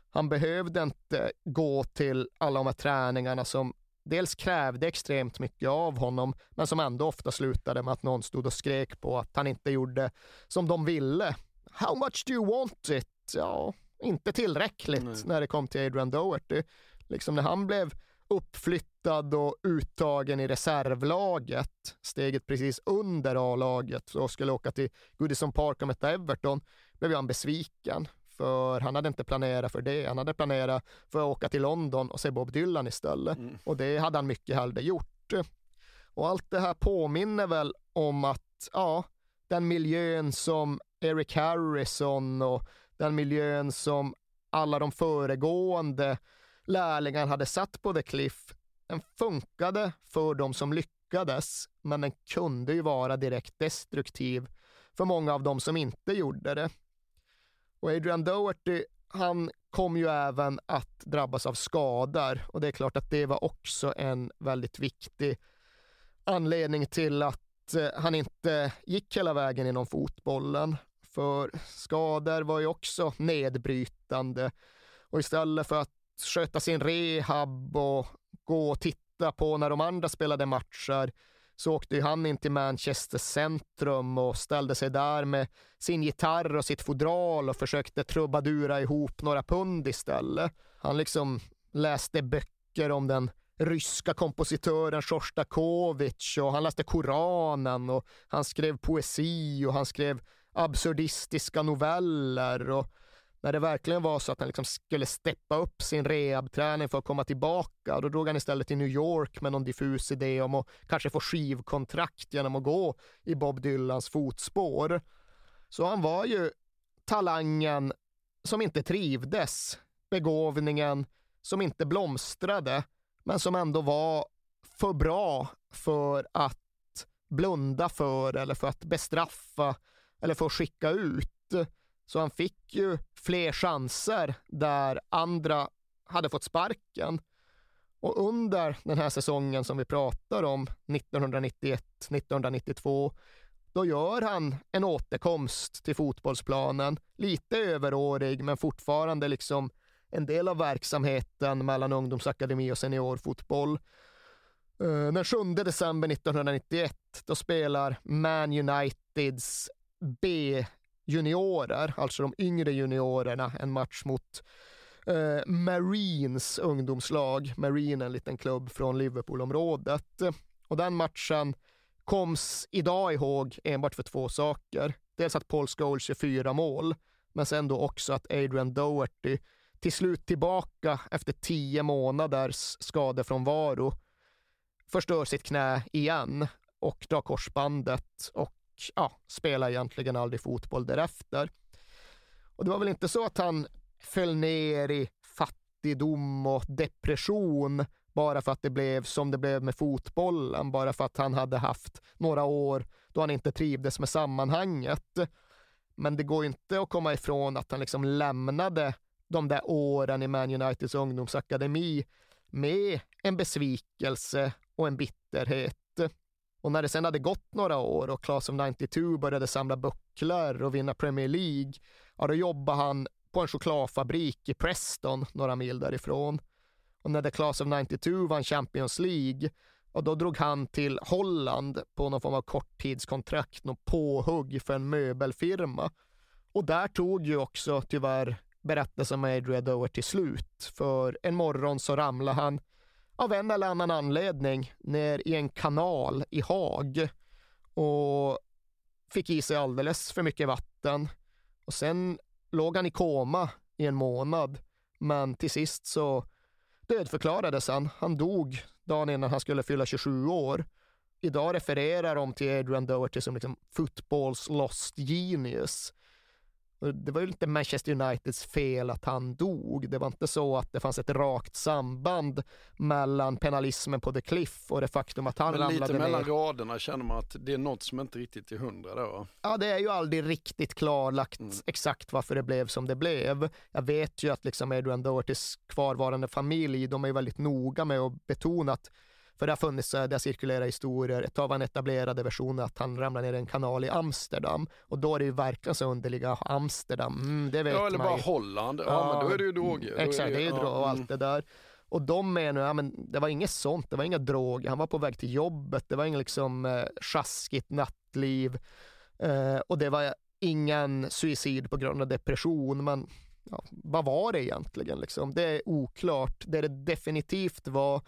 han behövde inte gå till alla de här träningarna som dels krävde extremt mycket av honom, men som ändå ofta slutade med att någon stod och skrek på att han inte gjorde som de ville. How much do you want it? Ja, inte tillräckligt Nej. när det kom till Adrian Doherty. Liksom när han blev uppflyttad och uttagen i reservlaget, steget precis under A-laget och skulle åka till Goodison Park och möta Everton, blev han besviken. För han hade inte planerat för det. Han hade planerat för att åka till London och se Bob Dylan istället. Mm. Och det hade han mycket hellre gjort. Och allt det här påminner väl om att, ja, den miljön som Eric Harrison och den miljön som alla de föregående lärlingar hade satt på The Cliff, den funkade för de som lyckades, men den kunde ju vara direkt destruktiv för många av de som inte gjorde det. Och Adrian Doherty, han kom ju även att drabbas av skador och det är klart att det var också en väldigt viktig anledning till att eh, han inte gick hela vägen inom fotbollen. För skador var ju också nedbrytande och istället för att sköta sin rehab och gå och titta på när de andra spelade matcher så åkte han in till Manchester centrum och ställde sig där med sin gitarr och sitt fodral och försökte trubadura ihop några pund istället. Han liksom läste böcker om den ryska kompositören Sjostakovitj och han läste Koranen och han skrev poesi och han skrev absurdistiska noveller och när det verkligen var så att han liksom skulle steppa upp sin rehabträning för att komma tillbaka, då drog han istället till New York med någon diffus idé om att kanske få skivkontrakt genom att gå i Bob Dylans fotspår. Så han var ju talangen som inte trivdes, begåvningen som inte blomstrade, men som ändå var för bra för att blunda för eller för att bestraffa eller för att skicka ut. Så han fick ju fler chanser där andra hade fått sparken. Och under den här säsongen som vi pratar om, 1991-1992, då gör han en återkomst till fotbollsplanen. Lite överårig, men fortfarande liksom en del av verksamheten mellan ungdomsakademi och seniorfotboll. Eh, den 7 december 1991, då spelar Man Uniteds juniorer, alltså de yngre juniorerna, en match mot eh, Marines ungdomslag. Marine en liten klubb från Liverpoolområdet. Och den matchen koms idag ihåg enbart för två saker. Dels att Paul Scholes gör fyra mål, men sen då också att Adrian Doherty till slut tillbaka efter tio månaders skadefrånvaro förstör sitt knä igen och drar korsbandet och ja, spelade egentligen aldrig fotboll därefter. Och det var väl inte så att han föll ner i fattigdom och depression bara för att det blev som det blev med fotbollen, bara för att han hade haft några år då han inte trivdes med sammanhanget. Men det går inte att komma ifrån att han liksom lämnade de där åren i Man Uniteds ungdomsakademi med en besvikelse och en bitterhet. Och när det sen hade gått några år och Class of 92 började samla bucklor och vinna Premier League, ja då jobbade han på en chokladfabrik i Preston, några mil därifrån. Och när The Class of 92 vann Champions League, och då drog han till Holland på någon form av korttidskontrakt, något påhugg för en möbelfirma. Och där tog ju också tyvärr berättelsen om Adria Doher slut. För en morgon så ramlade han av en eller annan anledning ner i en kanal i Haag och fick i sig alldeles för mycket vatten. Och sen låg han i koma i en månad, men till sist så dödförklarades han. Han dog dagen innan han skulle fylla 27 år. Idag refererar de till Adrian Doherty som liksom footballs lost genius. Det var ju inte Manchester Uniteds fel att han dog. Det var inte så att det fanns ett rakt samband mellan penalismen på The Cliff och det faktum att han Men ramlade lite mellan ner. raderna känner man att det är något som inte riktigt är hundra då. Ja, det är ju aldrig riktigt klarlagt exakt varför det blev som det blev. Jag vet ju att liksom Adrian Dohertys kvarvarande familj, de är ju väldigt noga med att betona att för det har funnits, eh, det har cirkulerat historier, ett tag var en etablerade version att han ramlade ner i en kanal i Amsterdam och då är det ju verkligen så underliga Amsterdam, mm, det vet Ja, eller man bara ju. Holland. Ja, men då är det ju droger. Exakt, det är ju ja, droger och mm. allt det där. Och de menar, ja men det var inget sånt, det var inga droger, han var på väg till jobbet, det var inget liksom eh, sjaskigt nattliv eh, och det var ingen suicid på grund av depression, men ja, vad var det egentligen liksom? Det är oklart. Det det definitivt var,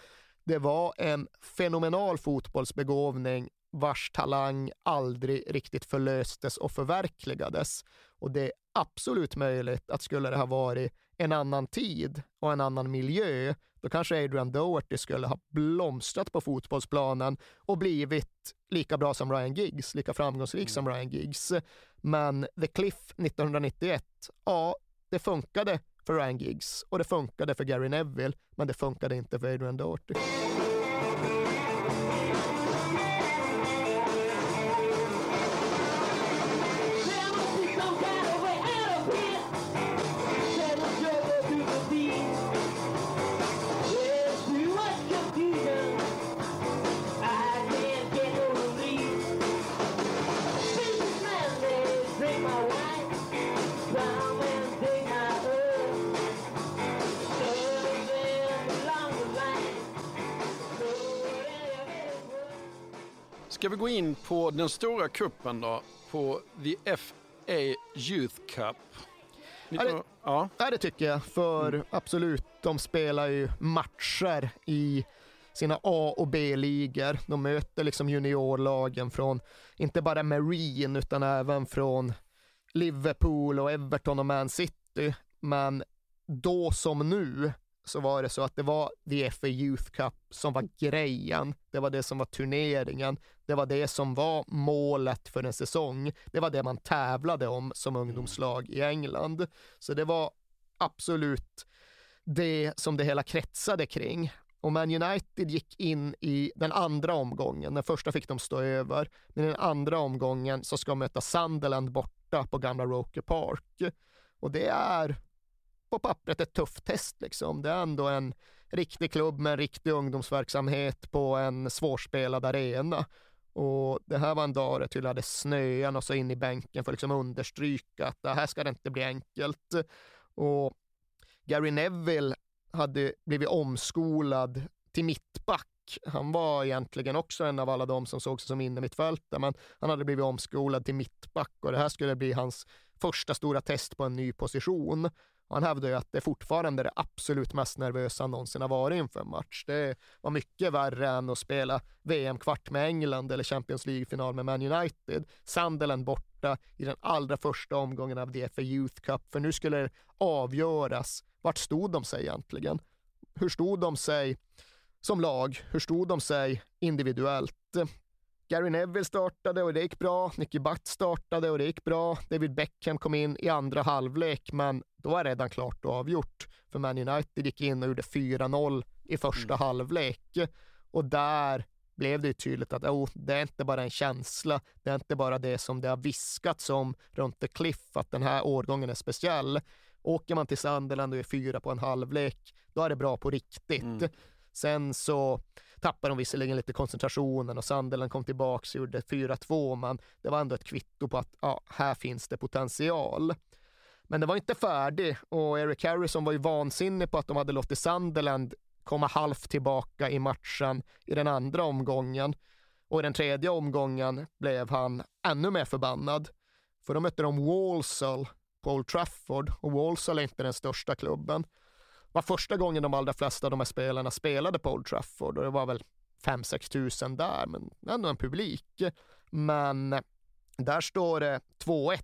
det var en fenomenal fotbollsbegåvning vars talang aldrig riktigt förlöstes och förverkligades. Och det är absolut möjligt att skulle det ha varit en annan tid och en annan miljö, då kanske Adrian Doherty skulle ha blomstrat på fotbollsplanen och blivit lika bra som Ryan Giggs, lika framgångsrik som Ryan Giggs. Men The Cliff 1991, ja, det funkade för Ryan Giggs och det funkade för Gary Neville, men det funkade inte för Adrian Doherty. Ska vi gå in på den stora kuppen då? På The FA Youth Cup. Ja, det, ja. ja, det tycker jag. För absolut, de spelar ju matcher i sina A och B-ligor. De möter liksom juniorlagen från, inte bara Marine, utan även från Liverpool och Everton och Man City. Men då som nu så var det så att det var VFA Youth Cup som var grejen. Det var det som var turneringen. Det var det som var målet för en säsong. Det var det man tävlade om som ungdomslag i England. Så det var absolut det som det hela kretsade kring. Och Man United gick in i den andra omgången. Den första fick de stå över, men i den andra omgången så ska de möta Sunderland borta på gamla Roker Park. Och det är på pappret ett tufft test liksom. Det är ändå en riktig klubb med en riktig ungdomsverksamhet på en svårspelad arena. Och det här var en dag det tydligen hade snöat och så in i bänken för att liksom understryka att det här ska det inte bli enkelt. Och Gary Neville hade blivit omskolad till mittback. Han var egentligen också en av alla de som såg sig som innermittfältare, men han hade blivit omskolad till mittback och det här skulle bli hans första stora test på en ny position. Och han hävdar ju att det fortfarande är det absolut mest nervösa han någonsin har varit inför en match. Det var mycket värre än att spela VM-kvart med England eller Champions League-final med Man United. Sunderland borta i den allra första omgången av DFA Youth Cup, för nu skulle det avgöras vart stod de sig egentligen? Hur stod de sig som lag? Hur stod de sig individuellt? Gary Neville startade och det gick bra. Nicky Butt startade och det gick bra. David Beckham kom in i andra halvlek, men då var det redan klart och avgjort. För Man United gick in och gjorde 4-0 i första mm. halvlek. Och där blev det ju tydligt att oh, det är inte bara en känsla, det är inte bara det som det har viskats om runt The Cliff, att den här årgången är speciell. Åker man till Sunderland och är fyra på en halvlek, då är det bra på riktigt. Mm. Sen så tappade de visserligen lite koncentrationen och Sunderland kom tillbaka och gjorde 4-2, men det var ändå ett kvitto på att ja, här finns det potential. Men det var inte färdigt och Eric Harrison var ju vansinnig på att de hade låtit Sunderland komma halvt tillbaka i matchen i den andra omgången. Och i den tredje omgången blev han ännu mer förbannad. För då mötte de Walsall på Old Trafford och Walsall är inte den största klubben. Det var första gången de allra flesta av de här spelarna spelade på Old Trafford och det var väl 5-6 tusen där, men ändå en publik. Men eh, där står det 2-1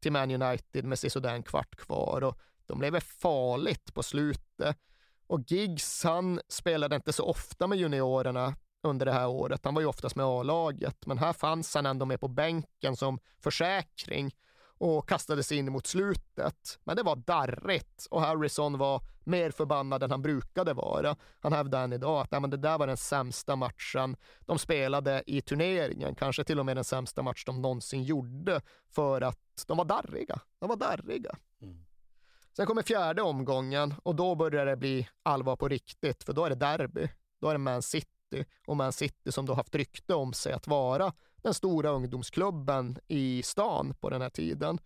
till Man United med sisådär en kvart kvar och de lever farligt på slutet. Och Giggs, han spelade inte så ofta med juniorerna under det här året. Han var ju oftast med A-laget, men här fanns han ändå med på bänken som försäkring och kastade sig in mot slutet. Men det var darrigt och Harrison var mer förbannad än han brukade vara. Han hävdade än idag att men det där var den sämsta matchen de spelade i turneringen, kanske till och med den sämsta match de någonsin gjorde för att de var darriga. De var darriga. Mm. Sen kommer fjärde omgången och då börjar det bli allvar på riktigt, för då är det derby. Då är det Man City och Man City som då haft rykte om sig att vara den stora ungdomsklubben i stan på den här tiden.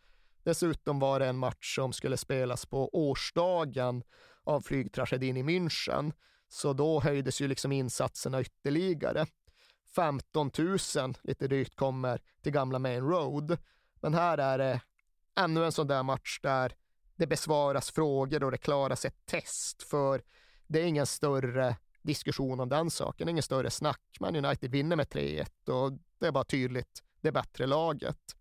Dessutom var det en match som skulle spelas på årsdagen av flygtragedin i München, så då höjdes ju liksom insatserna ytterligare. 15 000 lite drygt kommer till gamla Main Road. Men här är det ännu en sån där match där det besvaras frågor och det klaras ett test, för det är ingen större diskussion om den saken, ingen större snack. Man United vinner med 3-1 och det är bara tydligt, det bättre laget.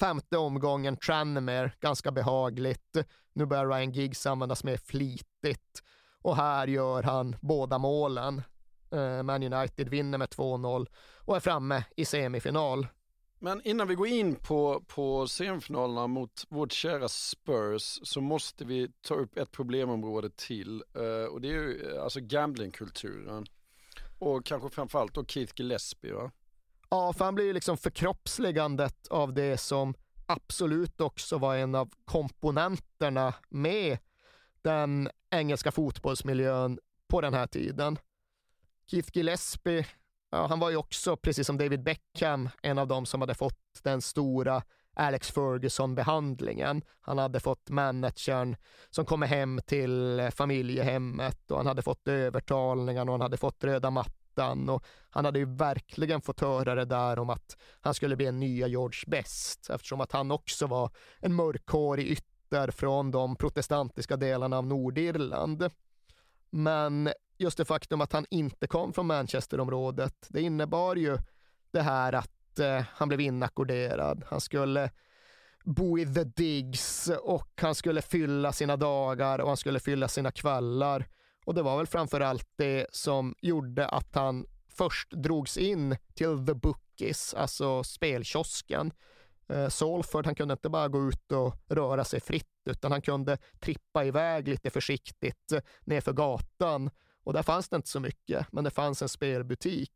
Femte omgången, Tranmere, ganska behagligt. Nu börjar Ryan Giggs användas mer flitigt och här gör han båda målen. Eh, Man United vinner med 2-0 och är framme i semifinal. Men innan vi går in på, på semifinalerna mot vårt kära Spurs så måste vi ta upp ett problemområde till uh, och det är ju eh, alltså gamblingkulturen. Och kanske framförallt då Keith Gillespie va? Ja, för han blir ju liksom förkroppsligandet av det som absolut också var en av komponenterna med den engelska fotbollsmiljön på den här tiden. Keith Gillespie Ja, han var ju också, precis som David Beckham, en av dem som hade fått den stora Alex Ferguson-behandlingen. Han hade fått managern som kommer hem till familjehemmet och han hade fått övertalningen och han hade fått röda mattan och han hade ju verkligen fått höra det där om att han skulle bli en nya George Best eftersom att han också var en mörkhårig ytter från de protestantiska delarna av Nordirland. Men just det faktum att han inte kom från Manchesterområdet, det innebar ju det här att eh, han blev inackorderad. Han skulle bo i the digs och han skulle fylla sina dagar och han skulle fylla sina kvällar. Och det var väl framför allt det som gjorde att han först drogs in till the bookies, alltså spelkiosken. Eh, Salford, han kunde inte bara gå ut och röra sig fritt, utan han kunde trippa iväg lite försiktigt eh, nerför gatan. Och där fanns det inte så mycket, men det fanns en spelbutik.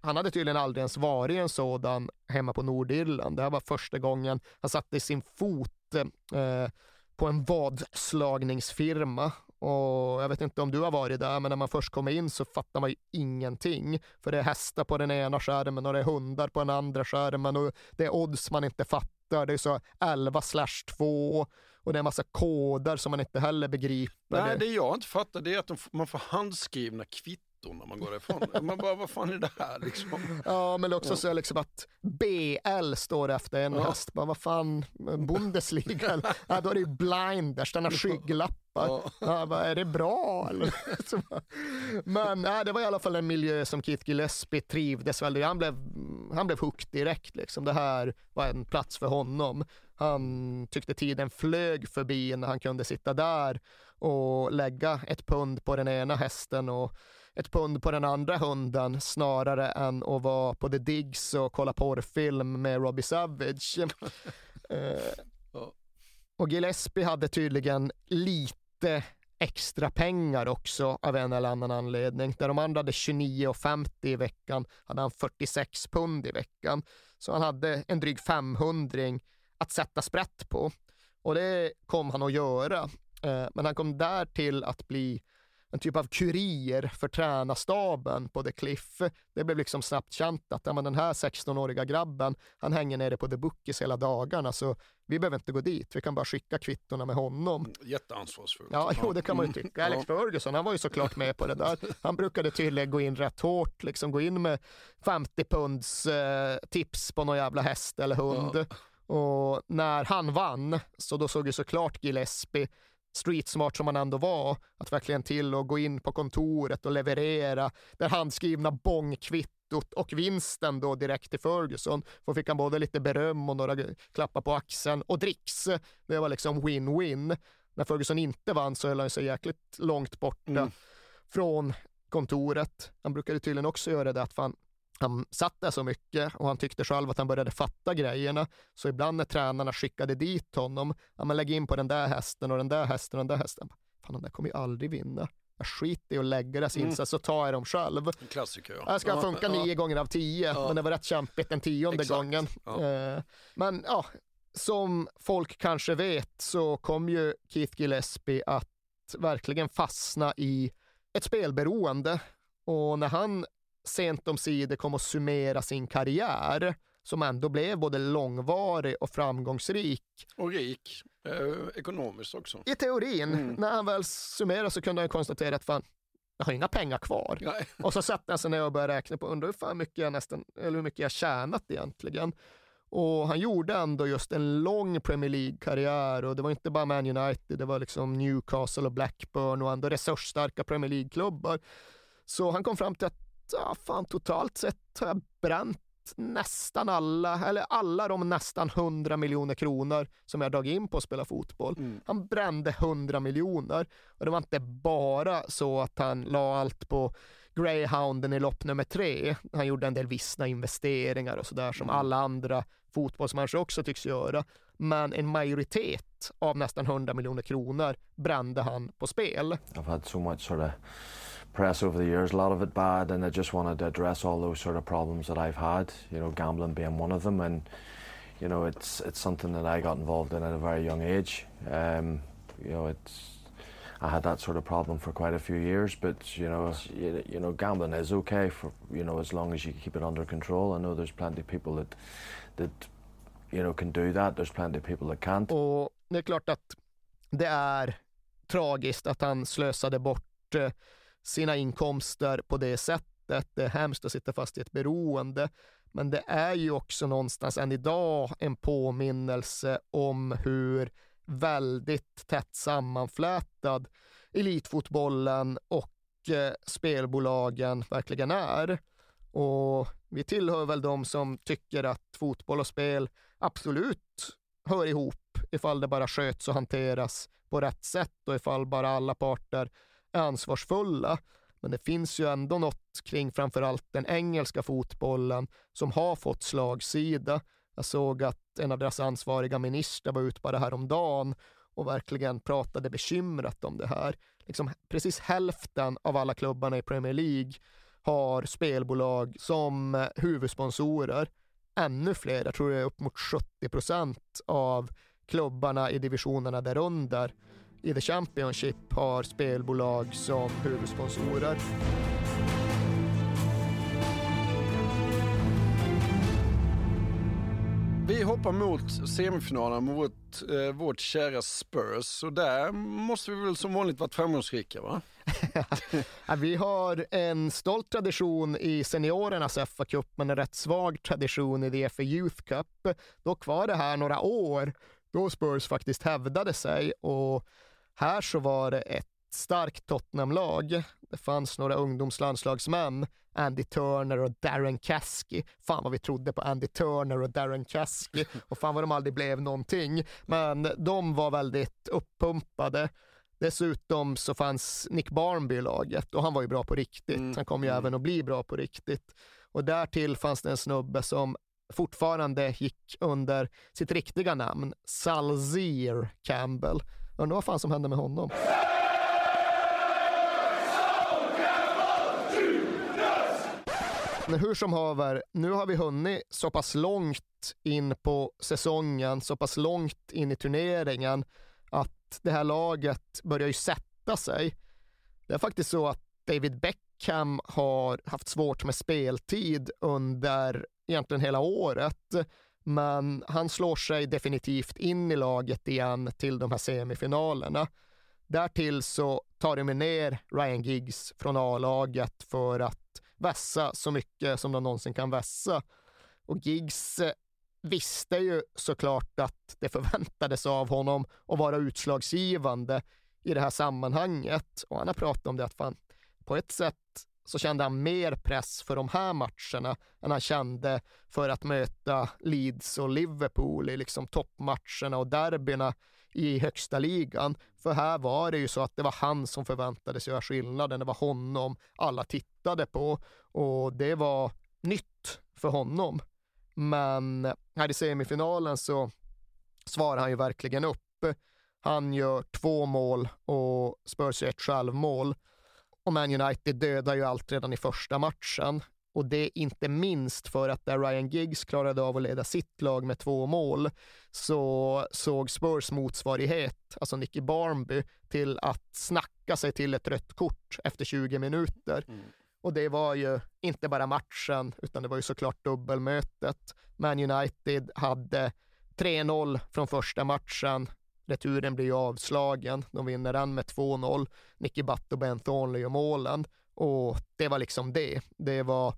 Han hade tydligen aldrig ens varit i en sådan hemma på Nordirland. Det här var första gången han satte sin fot eh, på en vadslagningsfirma. Och jag vet inte om du har varit där, men när man först kommer in så fattar man ju ingenting. För det är hästar på den ena skärmen och det är hundar på den andra skärmen och det är odds man inte fattar. Det är så 11 slash 2 och det är en massa koder som man inte heller begriper. Nej, det jag inte fattar det är att man får handskrivna kvitton när man går därifrån. man bara, vad fan är det här liksom? Ja, men också så är liksom att BL står efter en ja. häst. Bara, vad fan, Bundesliga? (laughs) ja, då är det ju blinders, den har skygglappar. Ja. Ja, bara, är det bra? (laughs) men ja, det var i alla fall en miljö som Keith Gillespie trivdes väldigt Han blev, han blev hooked direkt. Liksom. Det här var en plats för honom. Han tyckte tiden flög förbi när han kunde sitta där och lägga ett pund på den ena hästen och ett pund på den andra hunden snarare än att vara på The Diggs och kolla porrfilm med Robbie Savage. (laughs) eh, och Gillespie hade tydligen lite extra pengar också av en eller annan anledning. Där de andra hade 29,50 i veckan hade han 46 pund i veckan. Så han hade en dryg 500 att sätta sprätt på. Och det kom han att göra. Eh, men han kom där till att bli en typ av kurir för tränarstaben på The Cliff. Det blev liksom snabbt känt att ja, men den här 16-åriga grabben, han hänger nere på The Bookies hela dagarna, så vi behöver inte gå dit, vi kan bara skicka kvittorna med honom. Jätteansvarsfullt. Ja, jo, det kan man ju tycka. Alex Ferguson, han var ju såklart med på det där. Han brukade tydligen gå in rätt hårt, liksom gå in med 50 punds eh, tips på någon jävla häst eller hund. Ja. Och när han vann, så då såg ju såklart Gillespie streetsmart som han ändå var, att verkligen till och gå in på kontoret och leverera det handskrivna bångkvittot och vinsten då direkt till Ferguson. För fick han både lite beröm och några klappar på axeln och dricks. Det var liksom win-win. När Ferguson inte vann så höll han sig jäkligt långt borta mm. från kontoret. Han brukade tydligen också göra det att fan, han satt där så mycket och han tyckte själv att han började fatta grejerna. Så ibland när tränarna skickade dit honom, ja men lägg in på den där hästen och den där hästen och den där hästen. Fan, de där kommer ju aldrig vinna. Jag skiter i att lägga deras mm. insats så tar jag dem själv. En klassiker ja. Jag ska funka ja. nio gånger av tio, ja. men det var rätt kämpigt den tionde Exakt. gången. Ja. Eh, men ja, som folk kanske vet så kom ju Keith Gillespie att verkligen fastna i ett spelberoende. Och när han sent om sidor kom att summera sin karriär som ändå blev både långvarig och framgångsrik. Och rik, eh, ekonomiskt också. I teorin. Mm. När han väl summerade så kunde han konstatera att fan, jag har inga pengar kvar. Nej. Och så satte han sig ner och började räkna på, undrar hur, fan mycket jag nästan, eller hur mycket jag tjänat egentligen. Och han gjorde ändå just en lång Premier League-karriär och det var inte bara Man United, det var liksom Newcastle och Blackburn och ändå resursstarka Premier League-klubbar. Så han kom fram till att ja, fan, totalt sett har jag bränt nästan alla, eller alla de nästan 100 miljoner kronor som jag dragit in på att spela fotboll. Mm. Han brände 100 miljoner och det var inte bara så att han la allt på greyhounden i lopp nummer tre. Han gjorde en del vissna investeringar och sådär som mm. alla andra fotbollsmänniskor också tycks göra. Men en majoritet av nästan 100 miljoner kronor brände han på spel. I've had so much sort of press over the years, a lot of it bad, and I just wanted to address all those sort of problems that I've had. You know, gambling being one of them, and you know, it's it's something that I got involved in at a very young age. Um, you know, it's I had that sort of problem for quite a few years, but you know, you, you, know, gambling is okay for you know as long as you keep it under control. I know there's plenty of people that that you know can do that. There's plenty of people that can't. Och det är klart att det är tragiskt att han slösade bort eh, sina inkomster på det sättet. Det är hemskt att sitta fast i ett beroende, men det är ju också någonstans än idag en påminnelse om hur väldigt tätt sammanflätad elitfotbollen och eh, spelbolagen verkligen är. Och vi tillhör väl de som tycker att fotboll och spel absolut hör ihop ifall det bara sköts och hanteras på rätt sätt och ifall bara alla parter ansvarsfulla. Men det finns ju ändå något kring framförallt den engelska fotbollen som har fått slagsida. Jag såg att en av deras ansvariga ministrar var ute bara häromdagen och verkligen pratade bekymrat om det här. Liksom precis hälften av alla klubbarna i Premier League har spelbolag som eh, huvudsponsorer. Ännu fler, jag tror det är upp mot 70 procent av klubbarna i divisionerna därunder i The Championship har spelbolag som huvudsponsorer. Vi hoppar mot semifinalen mot eh, vårt kära Spurs och där måste vi väl som vanligt varit framgångsrika va? (laughs) vi har en stolt tradition i seniorernas fa Cup men en rätt svag tradition i the FA Youth Cup. Dock var det här några år då Spurs faktiskt hävdade sig och här så var det ett starkt Tottenham-lag. Det fanns några ungdomslandslagsmän, Andy Turner och Darren Caskey. Fan vad vi trodde på Andy Turner och Darren Caskey (laughs) och fan vad de aldrig blev någonting. Men de var väldigt uppumpade. Dessutom så fanns Nick Barnby i laget och han var ju bra på riktigt. Mm. Han kommer ju mm. även att bli bra på riktigt. Och därtill fanns det en snubbe som fortfarande gick under sitt riktiga namn, Salzir Campbell. Undrar vad fan som hände med honom. Men hur som haver, nu har vi hunnit så pass långt in på säsongen, så pass långt in i turneringen att det här laget börjar ju sätta sig. Det är faktiskt så att David Beckham har haft svårt med speltid under egentligen hela året. Men han slår sig definitivt in i laget igen till de här semifinalerna. Därtill så tar de ner Ryan Giggs från A-laget för att vässa så mycket som de någonsin kan vässa. Och Giggs eh, visste ju såklart att det förväntades av honom att vara utslagsgivande i det här sammanhanget. Och han har pratat om det att fan, på ett sätt så kände han mer press för de här matcherna än han kände för att möta Leeds och Liverpool i liksom toppmatcherna och derbyna i högsta ligan. För här var det ju så att det var han som förväntades göra skillnaden. Det var honom alla tittade på och det var nytt för honom. Men här i semifinalen så svarar han ju verkligen upp. Han gör två mål och Spurs gör ett självmål. Och Man United dödar ju allt redan i första matchen. Och det är inte minst för att där Ryan Giggs klarade av att leda sitt lag med två mål så såg Spurs motsvarighet, alltså Nicky Barnby, till att snacka sig till ett rött kort efter 20 minuter. Mm. Och det var ju inte bara matchen, utan det var ju såklart dubbelmötet. Man United hade 3-0 från första matchen, Returen blir ju avslagen. De vinner den med 2-0. Nicky Butt och Ben Thornley gör målen. Och det var liksom det. Det var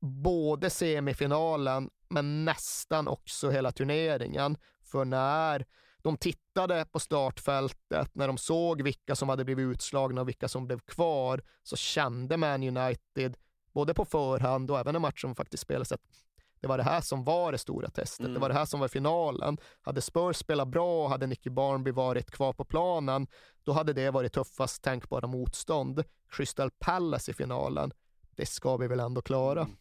både semifinalen, men nästan också hela turneringen. För när de tittade på startfältet, när de såg vilka som hade blivit utslagna och vilka som blev kvar, så kände Man United, både på förhand och även när matchen faktiskt spelades, att det var det här som var det stora testet. Mm. Det var det här som var finalen. Hade Spurs spelat bra och hade Nicky Barnby varit kvar på planen, då hade det varit tuffast tänkbara motstånd. Crystal Palace i finalen, det ska vi väl ändå klara. Mm.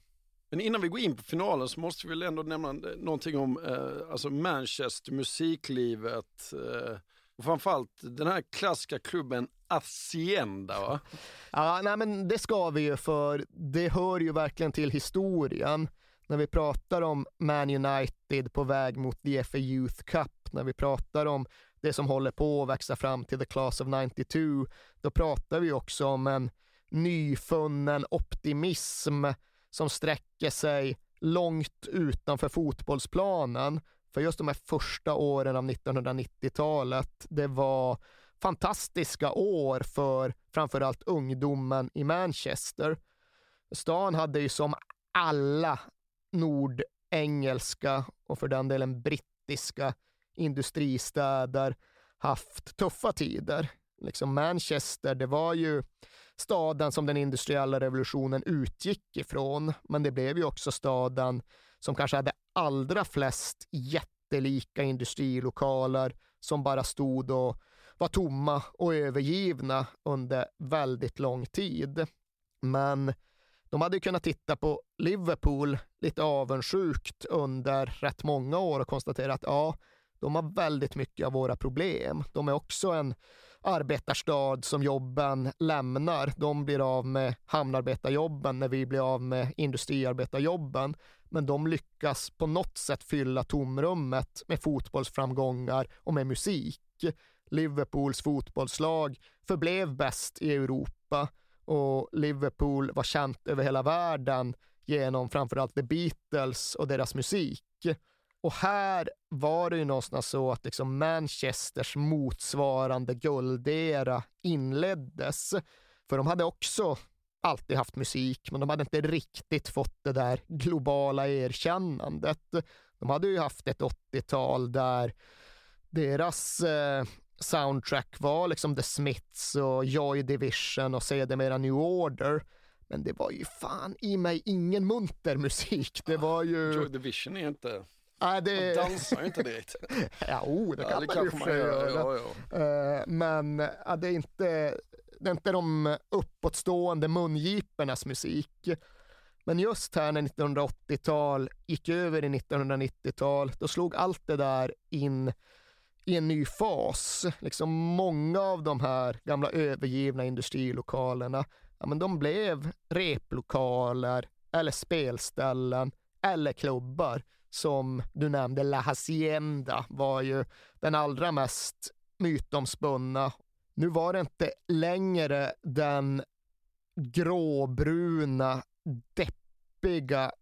Men innan vi går in på finalen så måste vi väl ändå nämna någonting om eh, alltså Manchester, musiklivet eh, och framförallt den här klassiska klubben Hacienda va? (laughs) Ja, nej men det ska vi ju för det hör ju verkligen till historien när vi pratar om Man United på väg mot the FA Youth Cup, när vi pratar om det som håller på att växa fram till the class of 92, då pratar vi också om en nyfunnen optimism som sträcker sig långt utanför fotbollsplanen. För just de här första åren av 1990-talet, det var fantastiska år för framförallt ungdomen i Manchester. Stan hade ju som alla nordengelska och för den delen brittiska industristäder haft tuffa tider. Liksom Manchester, det var ju staden som den industriella revolutionen utgick ifrån, men det blev ju också staden som kanske hade allra flest jättelika industrilokaler som bara stod och var tomma och övergivna under väldigt lång tid. Men de hade kunnat titta på Liverpool lite avundsjukt under rätt många år och konstatera att ja, de har väldigt mycket av våra problem. De är också en arbetarstad som jobben lämnar. De blir av med hamnarbetarjobben när vi blir av med industriarbetarjobben. Men de lyckas på något sätt fylla tomrummet med fotbollsframgångar och med musik. Liverpools fotbollslag förblev bäst i Europa och Liverpool var känt över hela världen genom framförallt The Beatles och deras musik. Och här var det ju någonstans så att liksom Manchesters motsvarande guldera inleddes. För de hade också alltid haft musik, men de hade inte riktigt fått det där globala erkännandet. De hade ju haft ett 80-tal där deras eh, soundtrack var liksom The Smiths och Joy Division och sedermera New Order. Men det var ju fan i mig ingen munter musik. Det var ju... Joy Division är inte... Nej, det... Man dansar ju inte direkt. (laughs) ja, oh, det kan ja, det man ju man göra. Ja. Uh, men ja, det, är inte, det är inte de uppåtstående mungipornas musik. Men just här när 1980-tal gick över i 1990-tal, då slog allt det där in i en ny fas. Liksom många av de här gamla övergivna industrilokalerna, ja, men de blev replokaler eller spelställen eller klubbar. Som du nämnde, La Hacienda var ju den allra mest mytomspunna. Nu var det inte längre den gråbruna, deppiga,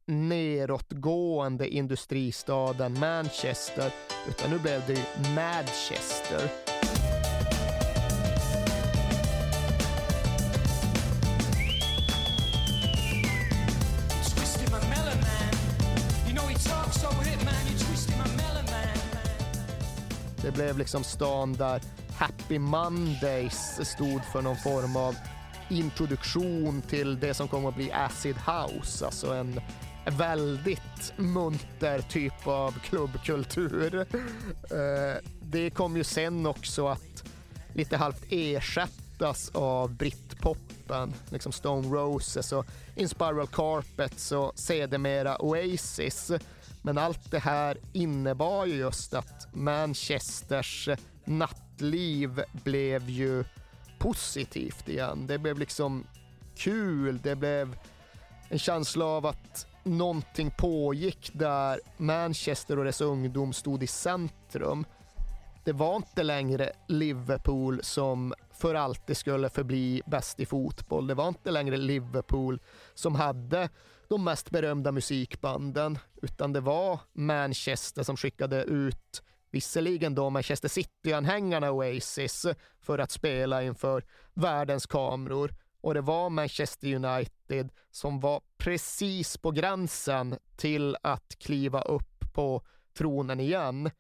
nedåtgående industristaden Manchester, utan nu blev det ju Manchester. Det blev liksom stan där Happy Mondays stod för någon form av introduktion till det som kommer att bli Acid House, alltså en väldigt munter typ av klubbkultur. Eh, det kom ju sen också att lite halvt ersättas av britpopen, liksom Stone Roses och In Spiral Carpets och sedermera Oasis. Men allt det här innebar ju just att Manchesters nattliv blev ju positivt igen. Det blev liksom kul, det blev en känsla av att någonting pågick där Manchester och dess ungdom stod i centrum. Det var inte längre Liverpool som för alltid skulle förbli bäst i fotboll. Det var inte längre Liverpool som hade de mest berömda musikbanden, utan det var Manchester som skickade ut visserligen då Manchester City-anhängarna Oasis för att spela inför världens kameror och det var Manchester United som var precis på gränsen till att kliva upp på tronen igen.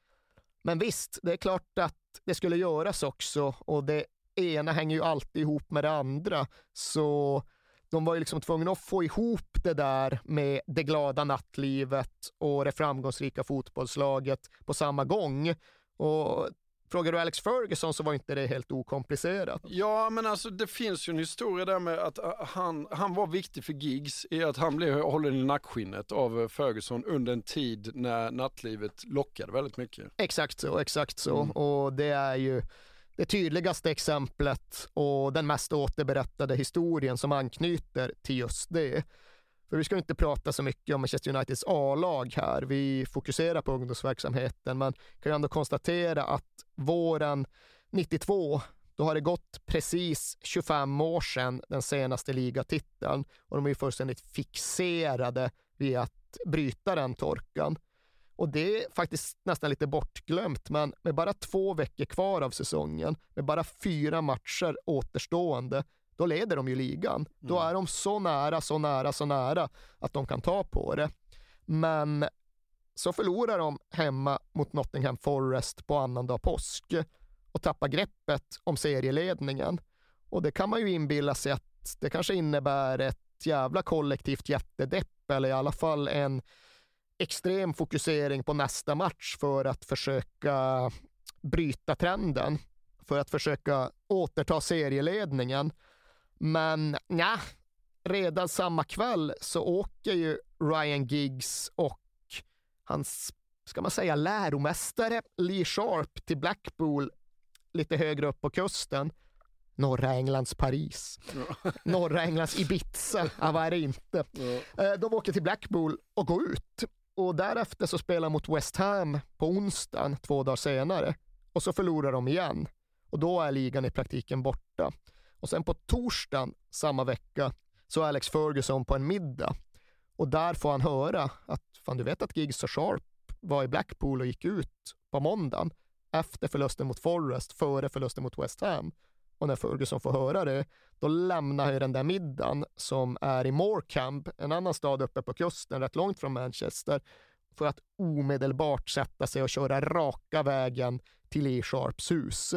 Men visst, det är klart att det skulle göras också och det ena hänger ju alltid ihop med det andra. Så de var ju liksom tvungna att få ihop det där med det glada nattlivet och det framgångsrika fotbollslaget på samma gång. Och Frågar du Alex Ferguson så var inte det helt okomplicerat. Ja, men alltså det finns ju en historia där med att uh, han, han var viktig för Giggs i att han blev hållen i nackskinnet av uh, Ferguson under en tid när nattlivet lockade väldigt mycket. Exakt så, exakt så. Mm. Och det är ju det tydligaste exemplet och den mest återberättade historien som anknyter till just det. För vi ska inte prata så mycket om Manchester Uniteds A-lag här. Vi fokuserar på ungdomsverksamheten, men kan ju ändå konstatera att våren 92, då har det gått precis 25 år sedan den senaste ligatiteln och de är ju fullständigt fixerade vid att bryta den torkan. Och det är faktiskt nästan lite bortglömt, men med bara två veckor kvar av säsongen, med bara fyra matcher återstående, då leder de ju ligan. Mm. Då är de så nära, så nära, så nära att de kan ta på det. Men så förlorar de hemma mot Nottingham Forest på annandag påsk och tappar greppet om serieledningen. Och det kan man ju inbilla sig att det kanske innebär ett jävla kollektivt jättedepp eller i alla fall en extrem fokusering på nästa match för att försöka bryta trenden, för att försöka återta serieledningen. Men ja, redan samma kväll så åker ju Ryan Giggs och hans, ska man säga, läromästare Lee Sharp till Blackpool lite högre upp på kusten. Norra Englands Paris. Norra Englands Ibiza. (laughs) Ja, vad är det inte? Ja. De åker till Blackpool och går ut. Och därefter så spelar mot West Ham på onsdagen, två dagar senare. Och så förlorar de igen. Och då är ligan i praktiken borta. Och sen på torsdagen samma vecka så är Alex Ferguson på en middag. Och där får han höra att, fan du vet att Giggs och Sharp var i Blackpool och gick ut på måndagen efter förlusten mot Forest, före förlusten mot West Ham. Och när Ferguson får höra det, då lämnar han den där middagen som är i Morecambe, en annan stad uppe på kusten, rätt långt från Manchester, för att omedelbart sätta sig och köra raka vägen till Lee Sharps hus.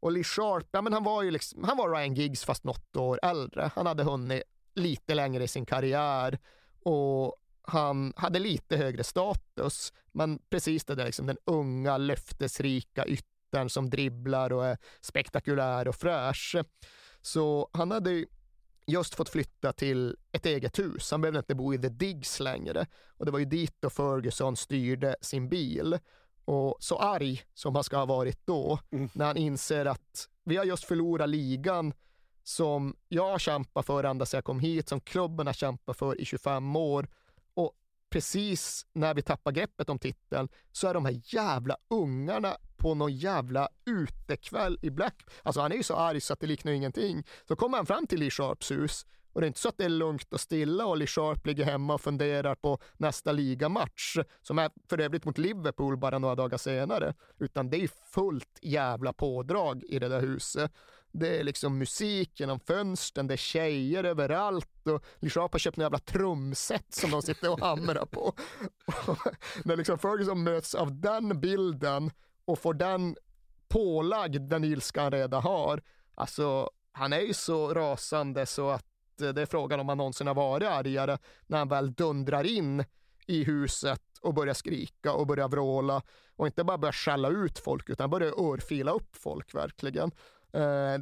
Och Lee Sharp, ja men han var ju liksom, han var Ryan Giggs fast något år äldre. Han hade hunnit lite längre i sin karriär och han hade lite högre status, men precis det där liksom den unga löftesrika yttern som dribblar och är spektakulär och fräsch. Så han hade just fått flytta till ett eget hus. Han behövde inte bo i The Digs längre och det var ju dit då Ferguson styrde sin bil. Och så arg som han ska ha varit då, mm. när han inser att vi har just förlorat ligan som jag kämpar för ända sedan jag kom hit, som klubben har kämpat för i 25 år. Precis när vi tappar greppet om titeln så är de här jävla ungarna på någon jävla utekväll i Black. Alltså han är ju så arg så att det liknar ingenting. Så kommer han fram till Lee Sharps hus och det är inte så att det är lugnt och stilla och Lee Sharp ligger hemma och funderar på nästa ligamatch, som är för övrigt mot Liverpool bara några dagar senare, utan det är fullt jävla pådrag i det där huset. Det är liksom musik genom fönstren, det är tjejer överallt och Lee har köpt en jävla trumset som de sitter och hamrar på. (laughs) När liksom Ferguson möts av den bilden och får den pålagd, den ilska han redan har, alltså han är ju så rasande så att eh, det är frågan om han någonsin har varit argare när han väl dundrar in i huset och börjar skrika och börjar vråla och inte bara börjar skälla ut folk utan börjar örfila upp folk verkligen. Eh,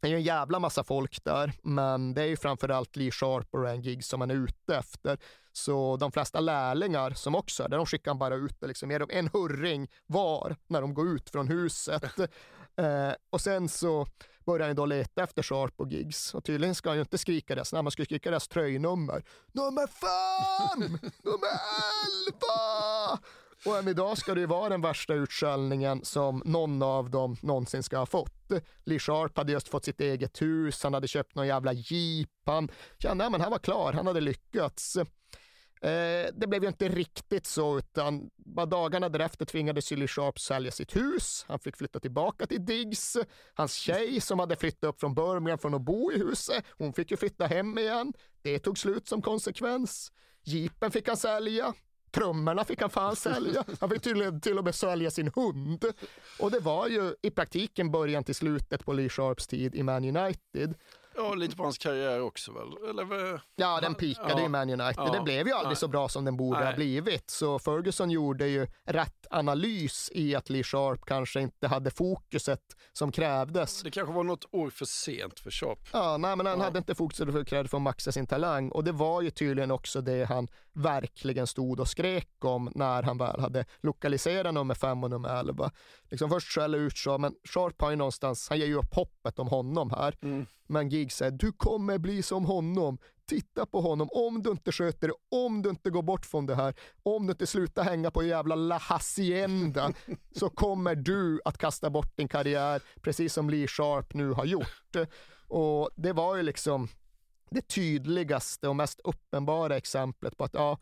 det är ju en jävla massa folk där, men det är ju framförallt Lee Sharp och Ryan Giggs som man är ute efter. Så de flesta lärlingar som också är där, de skickar bara ut det, liksom, ger dem en hurring var när de går ut från huset. (laughs) eh, och sen så börjar han då leta efter Sharp och Giggs. Och tydligen ska han ju inte skrika deras namn, man ska skrika deras tröjnummer. Nummer fem! (laughs) Nummer elva! Och än idag ska det ju vara den värsta utskällningen som någon av dem någonsin ska ha fått. Lee Sharp hade just fått sitt eget hus, han hade köpt någon jävla jeep, han kände att han var klar, han hade lyckats. Eh, det blev ju inte riktigt så, utan bara dagarna därefter tvingades Lee Sharp sälja sitt hus. Han fick flytta tillbaka till Diggs. Hans tjej som hade flyttat upp från Birmingham från att bo i huset, hon fick ju flytta hem igen. Det tog slut som konsekvens. Jeepen fick han sälja. Trummorna fick han fan sälja. Han fick tydligen till och med sälja sin hund. Och det var ju i praktiken början till slutet på Lee Sharps tid i Man United. Ja, lite på hans karriär också väl? Eller, ja, den pikade ja. i Man United. Ja. Det blev ju aldrig Nej. så bra som den borde Nej. ha blivit. Så Ferguson gjorde ju rätt analys i att Lee Sharp kanske inte hade fokuset som krävdes. Det kanske var något år för sent för Sharp. Ja, nej, men han ja. hade inte fokuset för krävdes för att maxa sin talang. Och det var ju tydligen också det han verkligen stod och skrek om när han väl hade lokaliserat nummer fem och nummer elva. Liksom först skälla ut så, men Sharp har ju någonstans, han ger ju upp hoppet om honom här. Mm. Men Giggs säger, du kommer bli som honom. Titta på honom. Om du inte sköter det, om du inte går bort från det här, om du inte slutar hänga på jävla La Hacienda, (laughs) så kommer du att kasta bort din karriär, precis som Lee Sharp nu har gjort. Och det var ju liksom det tydligaste och mest uppenbara exemplet på att ja,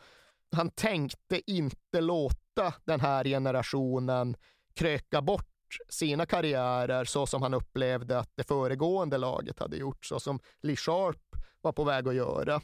han tänkte inte låta den här generationen kröka bort sina karriärer så som han upplevde att det föregående laget hade gjort, så som Lee Sharp var på väg att göra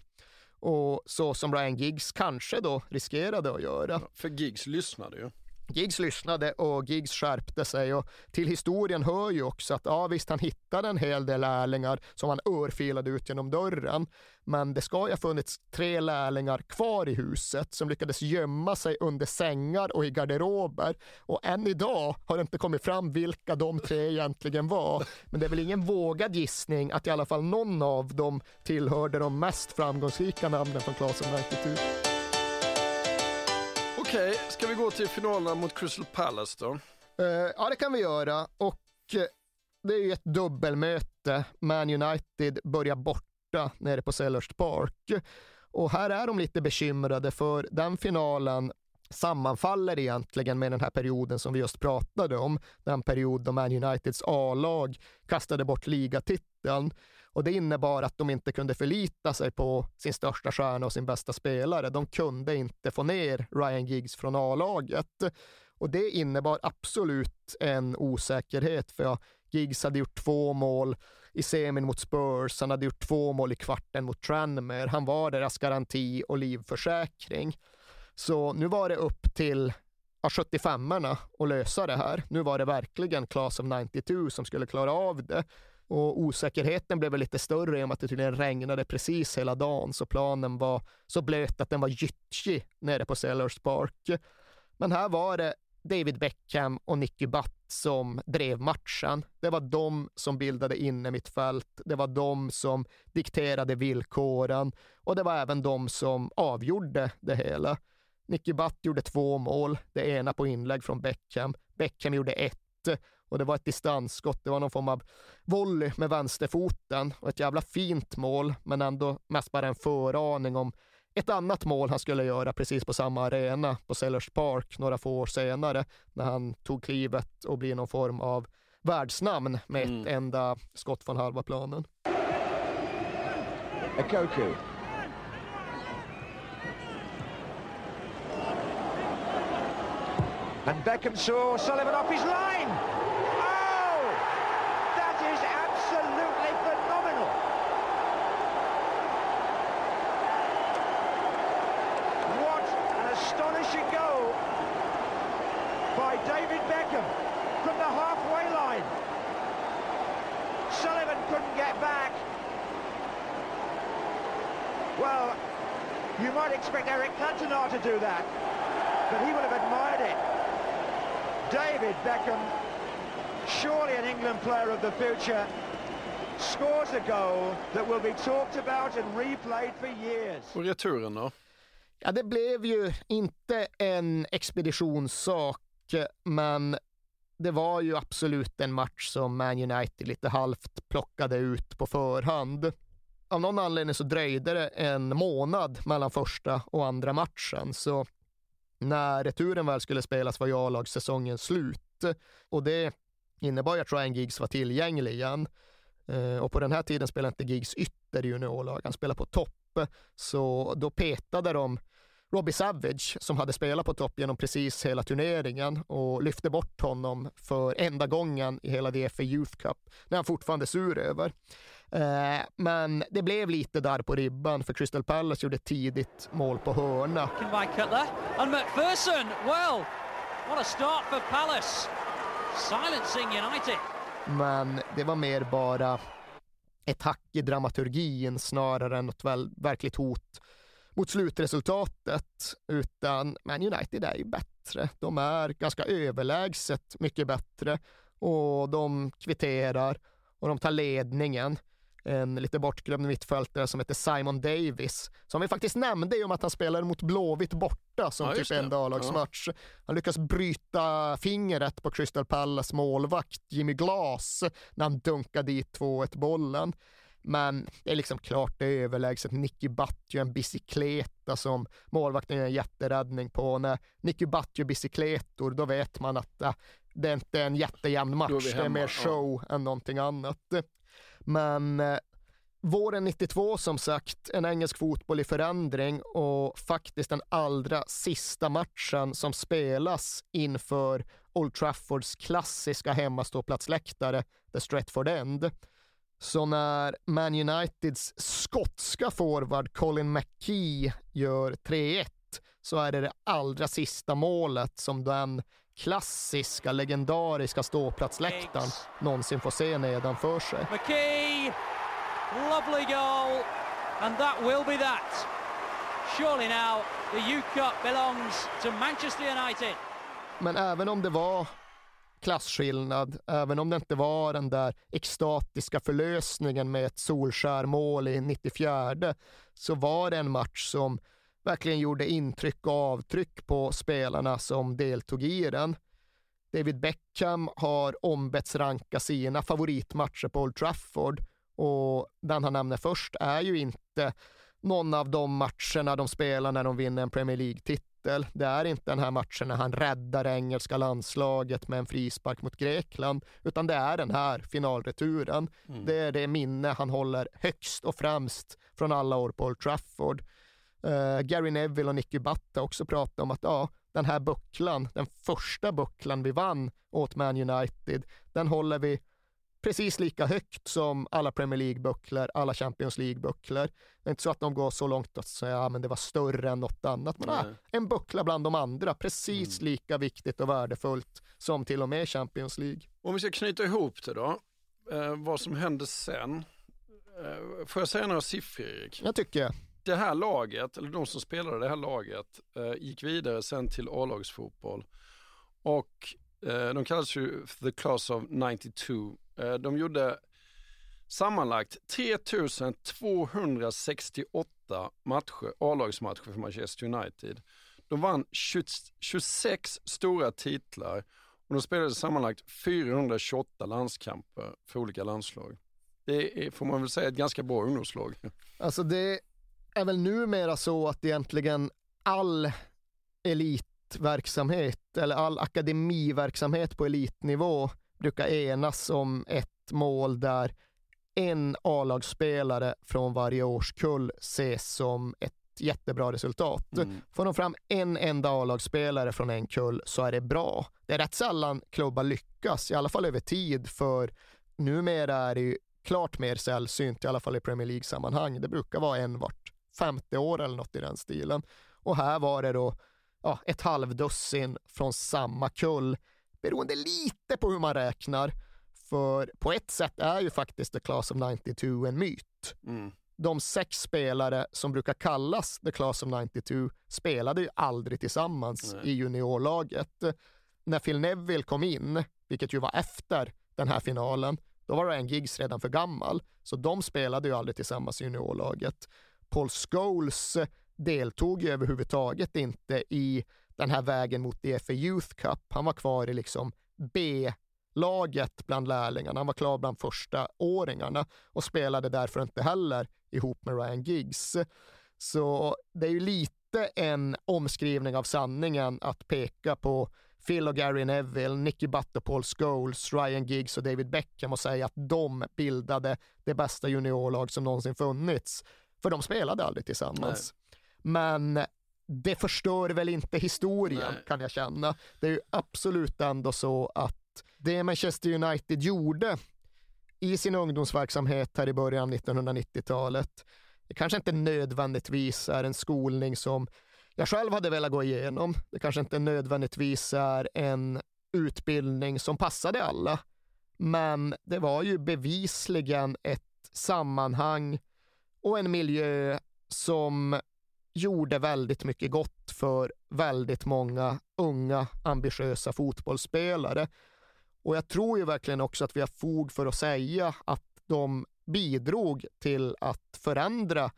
och så som Ryan Giggs kanske då riskerade att göra. för Giggs lyssnade ju. Giggs lyssnade och Giggs skärpte sig och till historien hör ju också att ja visst han hittade en hel del lärlingar som han örfilade ut genom dörren. Men det ska ju ha funnits tre lärlingar kvar i huset som lyckades gömma sig under sängar och i garderober. Och än idag har det inte kommit fram vilka de tre egentligen var. Men det är väl ingen vågad gissning att i alla fall någon av dem tillhörde de mest framgångsrika namnen från Claes of 92. Okej, okay, ska vi gå till finalerna mot Crystal Palace då? Uh, ja, det kan vi göra. Och uh, det är ju ett dubbelmöte. Man United börjar borta nere på Sellers Park. Och här är de lite bekymrade för den finalen sammanfaller egentligen med den här perioden som vi just pratade om. Den period då Man Uniteds A-lag kastade bort ligatiteln. Och det innebar att de inte kunde förlita sig på sin största stjärna och sin bästa spelare. De kunde inte få ner Ryan Giggs från A-laget. Och det innebar absolut en osäkerhet, för Giggs hade gjort två mål i semin mot Spurs, han hade gjort två mål i kvarten mot Tranmere. Han var deras garanti och livförsäkring. Så nu var det upp till 75orna att lösa det här. Nu var det verkligen Class of 92 som skulle klara av det. Och osäkerheten blev väl lite större i och med att det tydligen regnade precis hela dagen, så planen var så blöt att den var gyttjig nere på Sellers Park. Men här var det David Beckham och Nicky Butt som drev matchen. Det var de som bildade inne mitt fält. Det var de som dikterade villkoren och det var även de som avgjorde det hela. Nicky Butt gjorde två mål, det ena på inlägg från Beckham. Beckham gjorde ett och det var ett distansskott. Det var någon form av volley med vänsterfoten och ett jävla fint mål, men ändå mest bara en föraning om ett annat mål han skulle göra precis på samma arena på Sellers Park några få år senare när han tog klivet och blir någon form av världsnamn med ett mm. enda skott från halva planen. Ekoku And Beckham saw Sullivan off his line. By David Beckham from the halfway line. Sullivan couldn't get back. Well, you might expect Eric Cantona to do that, but he would have admired it. David Beckham, surely an England player of the future, scores a goal that will be talked about and replayed for years. Och returen då? Ja, det blev ju inte en expeditionssak, men det var ju absolut en match som Man United lite halvt plockade ut på förhand. Av någon anledning så dröjde det en månad mellan första och andra matchen, så när returen väl skulle spelas var ju A-lagssäsongen slut och det innebar ju att Ryan Giggs var tillgänglig igen. Eh, och på den här tiden spelade inte Giggs ytter i juniorlag, han spelade på topp. Så då petade de Robbie Savage som hade spelat på topp genom precis hela turneringen och lyfte bort honom för enda gången i hela DFA Youth Cup. när han fortfarande sur över. Eh, men det blev lite där på ribban för Crystal Palace gjorde tidigt mål på hörna. And McPherson, well, what a start for Palace. Silencing United. Men det var mer bara ett hack i dramaturgin snarare än något verkligt hot mot slutresultatet, utan Man United är ju bättre. De är ganska överlägset mycket bättre och de kvitterar och de tar ledningen. En lite bortglömd mittfältare som heter Simon Davis, som vi faktiskt nämnde i och med att han spelade mot Blåvitt borta som ja, typ en A-lagsmatch. Ja. Han lyckas bryta fingret på Crystal Palace målvakt Jimmy Glass när han dunkade dit 2-1 bollen. Men det är liksom klart det är överlägset. Nicky gör en bicykleta som målvakten gör en jätteräddning på. När Nicky gör bicykletor, då vet man att äh, det är inte en jättejämn match. Det är mer show ja. än någonting annat. Men äh, våren 92 som sagt, en engelsk fotboll i förändring och faktiskt den allra sista matchen som spelas inför Old Traffords klassiska hemmaståplatsläktare, The Stretford End. Så när Man Uniteds skotska forward Colin McKee gör 3-1 så är det det allra sista målet som den klassiska, legendariska ståplatsläktaren någonsin får se nedanför sig. McKee, lovely goal, and that will be that. Surely now the U-Cup belongs to Manchester United. Men även om det var klasskillnad, även om det inte var den där extatiska förlösningen med ett solskärmål i 94, så var det en match som verkligen gjorde intryck och avtryck på spelarna som deltog i den. David Beckham har ombetts ranka sina favoritmatcher på Old Trafford och den han nämner först är ju inte någon av de matcherna de spelar när de vinner en Premier League-titel. Det är inte den här matchen när han räddar engelska landslaget med en frispark mot Grekland, utan det är den här finalreturen. Mm. Det är det minne han håller högst och främst från alla år på Old Trafford. Uh, Gary Neville och Nicky Butt har också pratat om att ja, den här bucklan, den första bucklan vi vann åt Man United, den håller vi precis lika högt som alla Premier League-bucklor, alla Champions League-bucklor. Det är inte så att de går så långt att säga att ja, det var större än något annat, men nej. en buckla bland de andra, precis mm. lika viktigt och värdefullt som till och med Champions League. Om vi ska knyta ihop det då, eh, vad som hände sen. Eh, får jag säga några siffror Erik? Jag tycker jag det här laget, eller de som spelade det här laget, eh, gick vidare sen till A-lagsfotboll. Och eh, de kallas ju The Class of 92. Eh, de gjorde sammanlagt 3268 matcher, A-lagsmatcher för Manchester United. De vann 26 stora titlar och de spelade sammanlagt 428 landskamper för olika landslag. Det är, får man väl säga, ett ganska bra ungdomslag. (laughs) Alltså det är väl numera så att egentligen all elitverksamhet eller all akademiverksamhet på elitnivå brukar enas om ett mål där en A-lagsspelare från varje årskull ses som ett jättebra resultat. Mm. Får de fram en enda A-lagsspelare från en kull så är det bra. Det är rätt sällan klubbar lyckas, i alla fall över tid, för numera är det ju klart mer sällsynt, i alla fall i Premier League-sammanhang. Det brukar vara en vart 50 år eller något i den stilen. Och här var det då ja, ett halvdussin från samma kull, beroende lite på hur man räknar. För på ett sätt är ju faktiskt The Class of 92 en myt. Mm. De sex spelare som brukar kallas The Class of 92 spelade ju aldrig tillsammans Nej. i juniorlaget. När Phil Neville kom in, vilket ju var efter den här finalen, då var Ryan Giggs redan för gammal, så de spelade ju aldrig tillsammans i juniorlaget. Paul Scholes deltog ju överhuvudtaget inte i den här vägen mot DFA Youth Cup. Han var kvar i liksom B-laget bland lärlingarna. Han var klar bland första åringarna och spelade därför inte heller ihop med Ryan Giggs. Så det är ju lite en omskrivning av sanningen att peka på Phil och Gary Neville, Nicky Butt och Paul Scholes, Ryan Giggs och David Beckham och säga att de bildade det bästa juniorlag som någonsin funnits. För de spelade aldrig tillsammans. Nej. Men det förstör väl inte historien Nej. kan jag känna. Det är ju absolut ändå så att det Manchester United gjorde i sin ungdomsverksamhet här i början av 1990-talet, det kanske inte nödvändigtvis är en skolning som jag själv hade velat gå igenom. Det kanske inte nödvändigtvis är en utbildning som passade alla. Men det var ju bevisligen ett sammanhang och en miljö som gjorde väldigt mycket gott för väldigt många unga ambitiösa fotbollsspelare. Och jag tror ju verkligen också att vi har fog för att säga att de bidrog till att förändra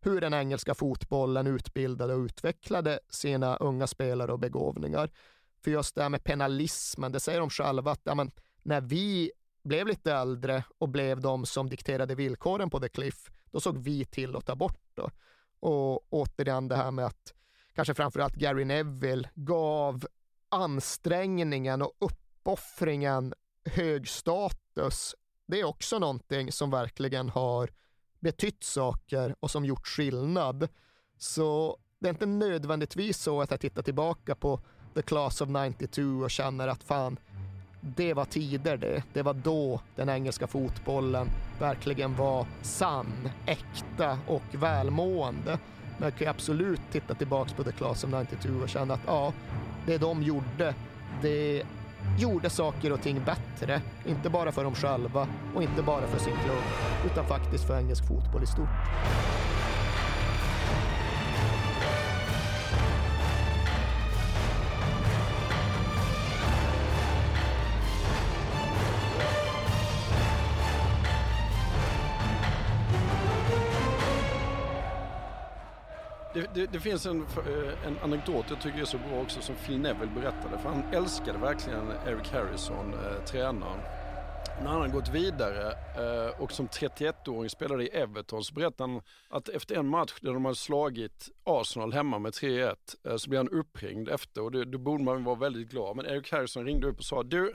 hur den engelska fotbollen utbildade och utvecklade sina unga spelare och begåvningar. För just det här med penalismen, det säger de själva att ja, men, när vi blev lite äldre och blev de som dikterade villkoren på The Cliff, då såg vi till att ta bort det. Och återigen det här med att kanske framförallt Gary Neville gav ansträngningen och uppoffringen hög status. Det är också någonting som verkligen har betytt saker och som gjort skillnad. Så det är inte nödvändigtvis så att jag tittar tillbaka på The Class of 92 och känner att fan, det var tider det. Det var då den engelska fotbollen verkligen var sann, äkta och välmående. Men jag kan absolut titta tillbaka på The Class of 92 och känna att ja, det de gjorde, det gjorde saker och ting bättre. Inte bara för dem själva och inte bara för sin klubb, utan faktiskt för engelsk fotboll i stort. Det, det, det, finns en, eh, en anekdot jag tycker är så bra också som Phil Neville berättade. För han älskade verkligen Eric Harrison, eh, tränaren. När han har gått vidare eh, och som 31-åring spelade i Everton så berättade han att efter en match där de hade slagit Arsenal hemma med 3-1 eh, så blev han uppringd efter och det, då borde man vara väldigt glad. Men Eric Harrison ringde upp och sa du,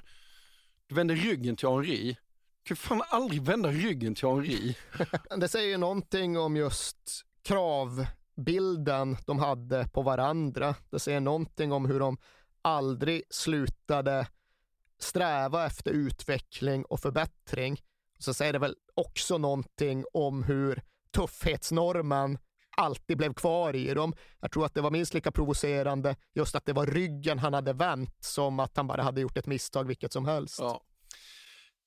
du vände ryggen till Henri. Du kan fan aldrig vända ryggen till Henri. (laughs) det säger ju någonting om just krav bilden de hade på varandra. Det säger någonting om hur de aldrig slutade sträva efter utveckling och förbättring. Så säger det väl också någonting om hur tuffhetsnormen alltid blev kvar i dem. Jag tror att det var minst lika provocerande just att det var ryggen han hade vänt som att han bara hade gjort ett misstag vilket som helst. Ja.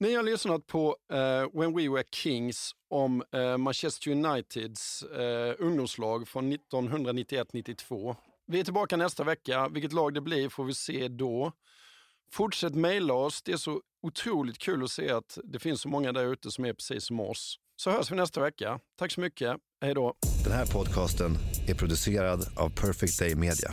Ni har lyssnat på uh, When We Were Kings om uh, Manchester Uniteds uh, ungdomslag från 1991-92. Vi är tillbaka nästa vecka. Vilket lag det blir får vi se då. Fortsätt mejla oss. Det är så otroligt kul att se att det finns så många där ute som är precis som oss. Så hörs vi nästa vecka. Tack så mycket. Hej då. Den här podcasten är producerad av Perfect Day Media.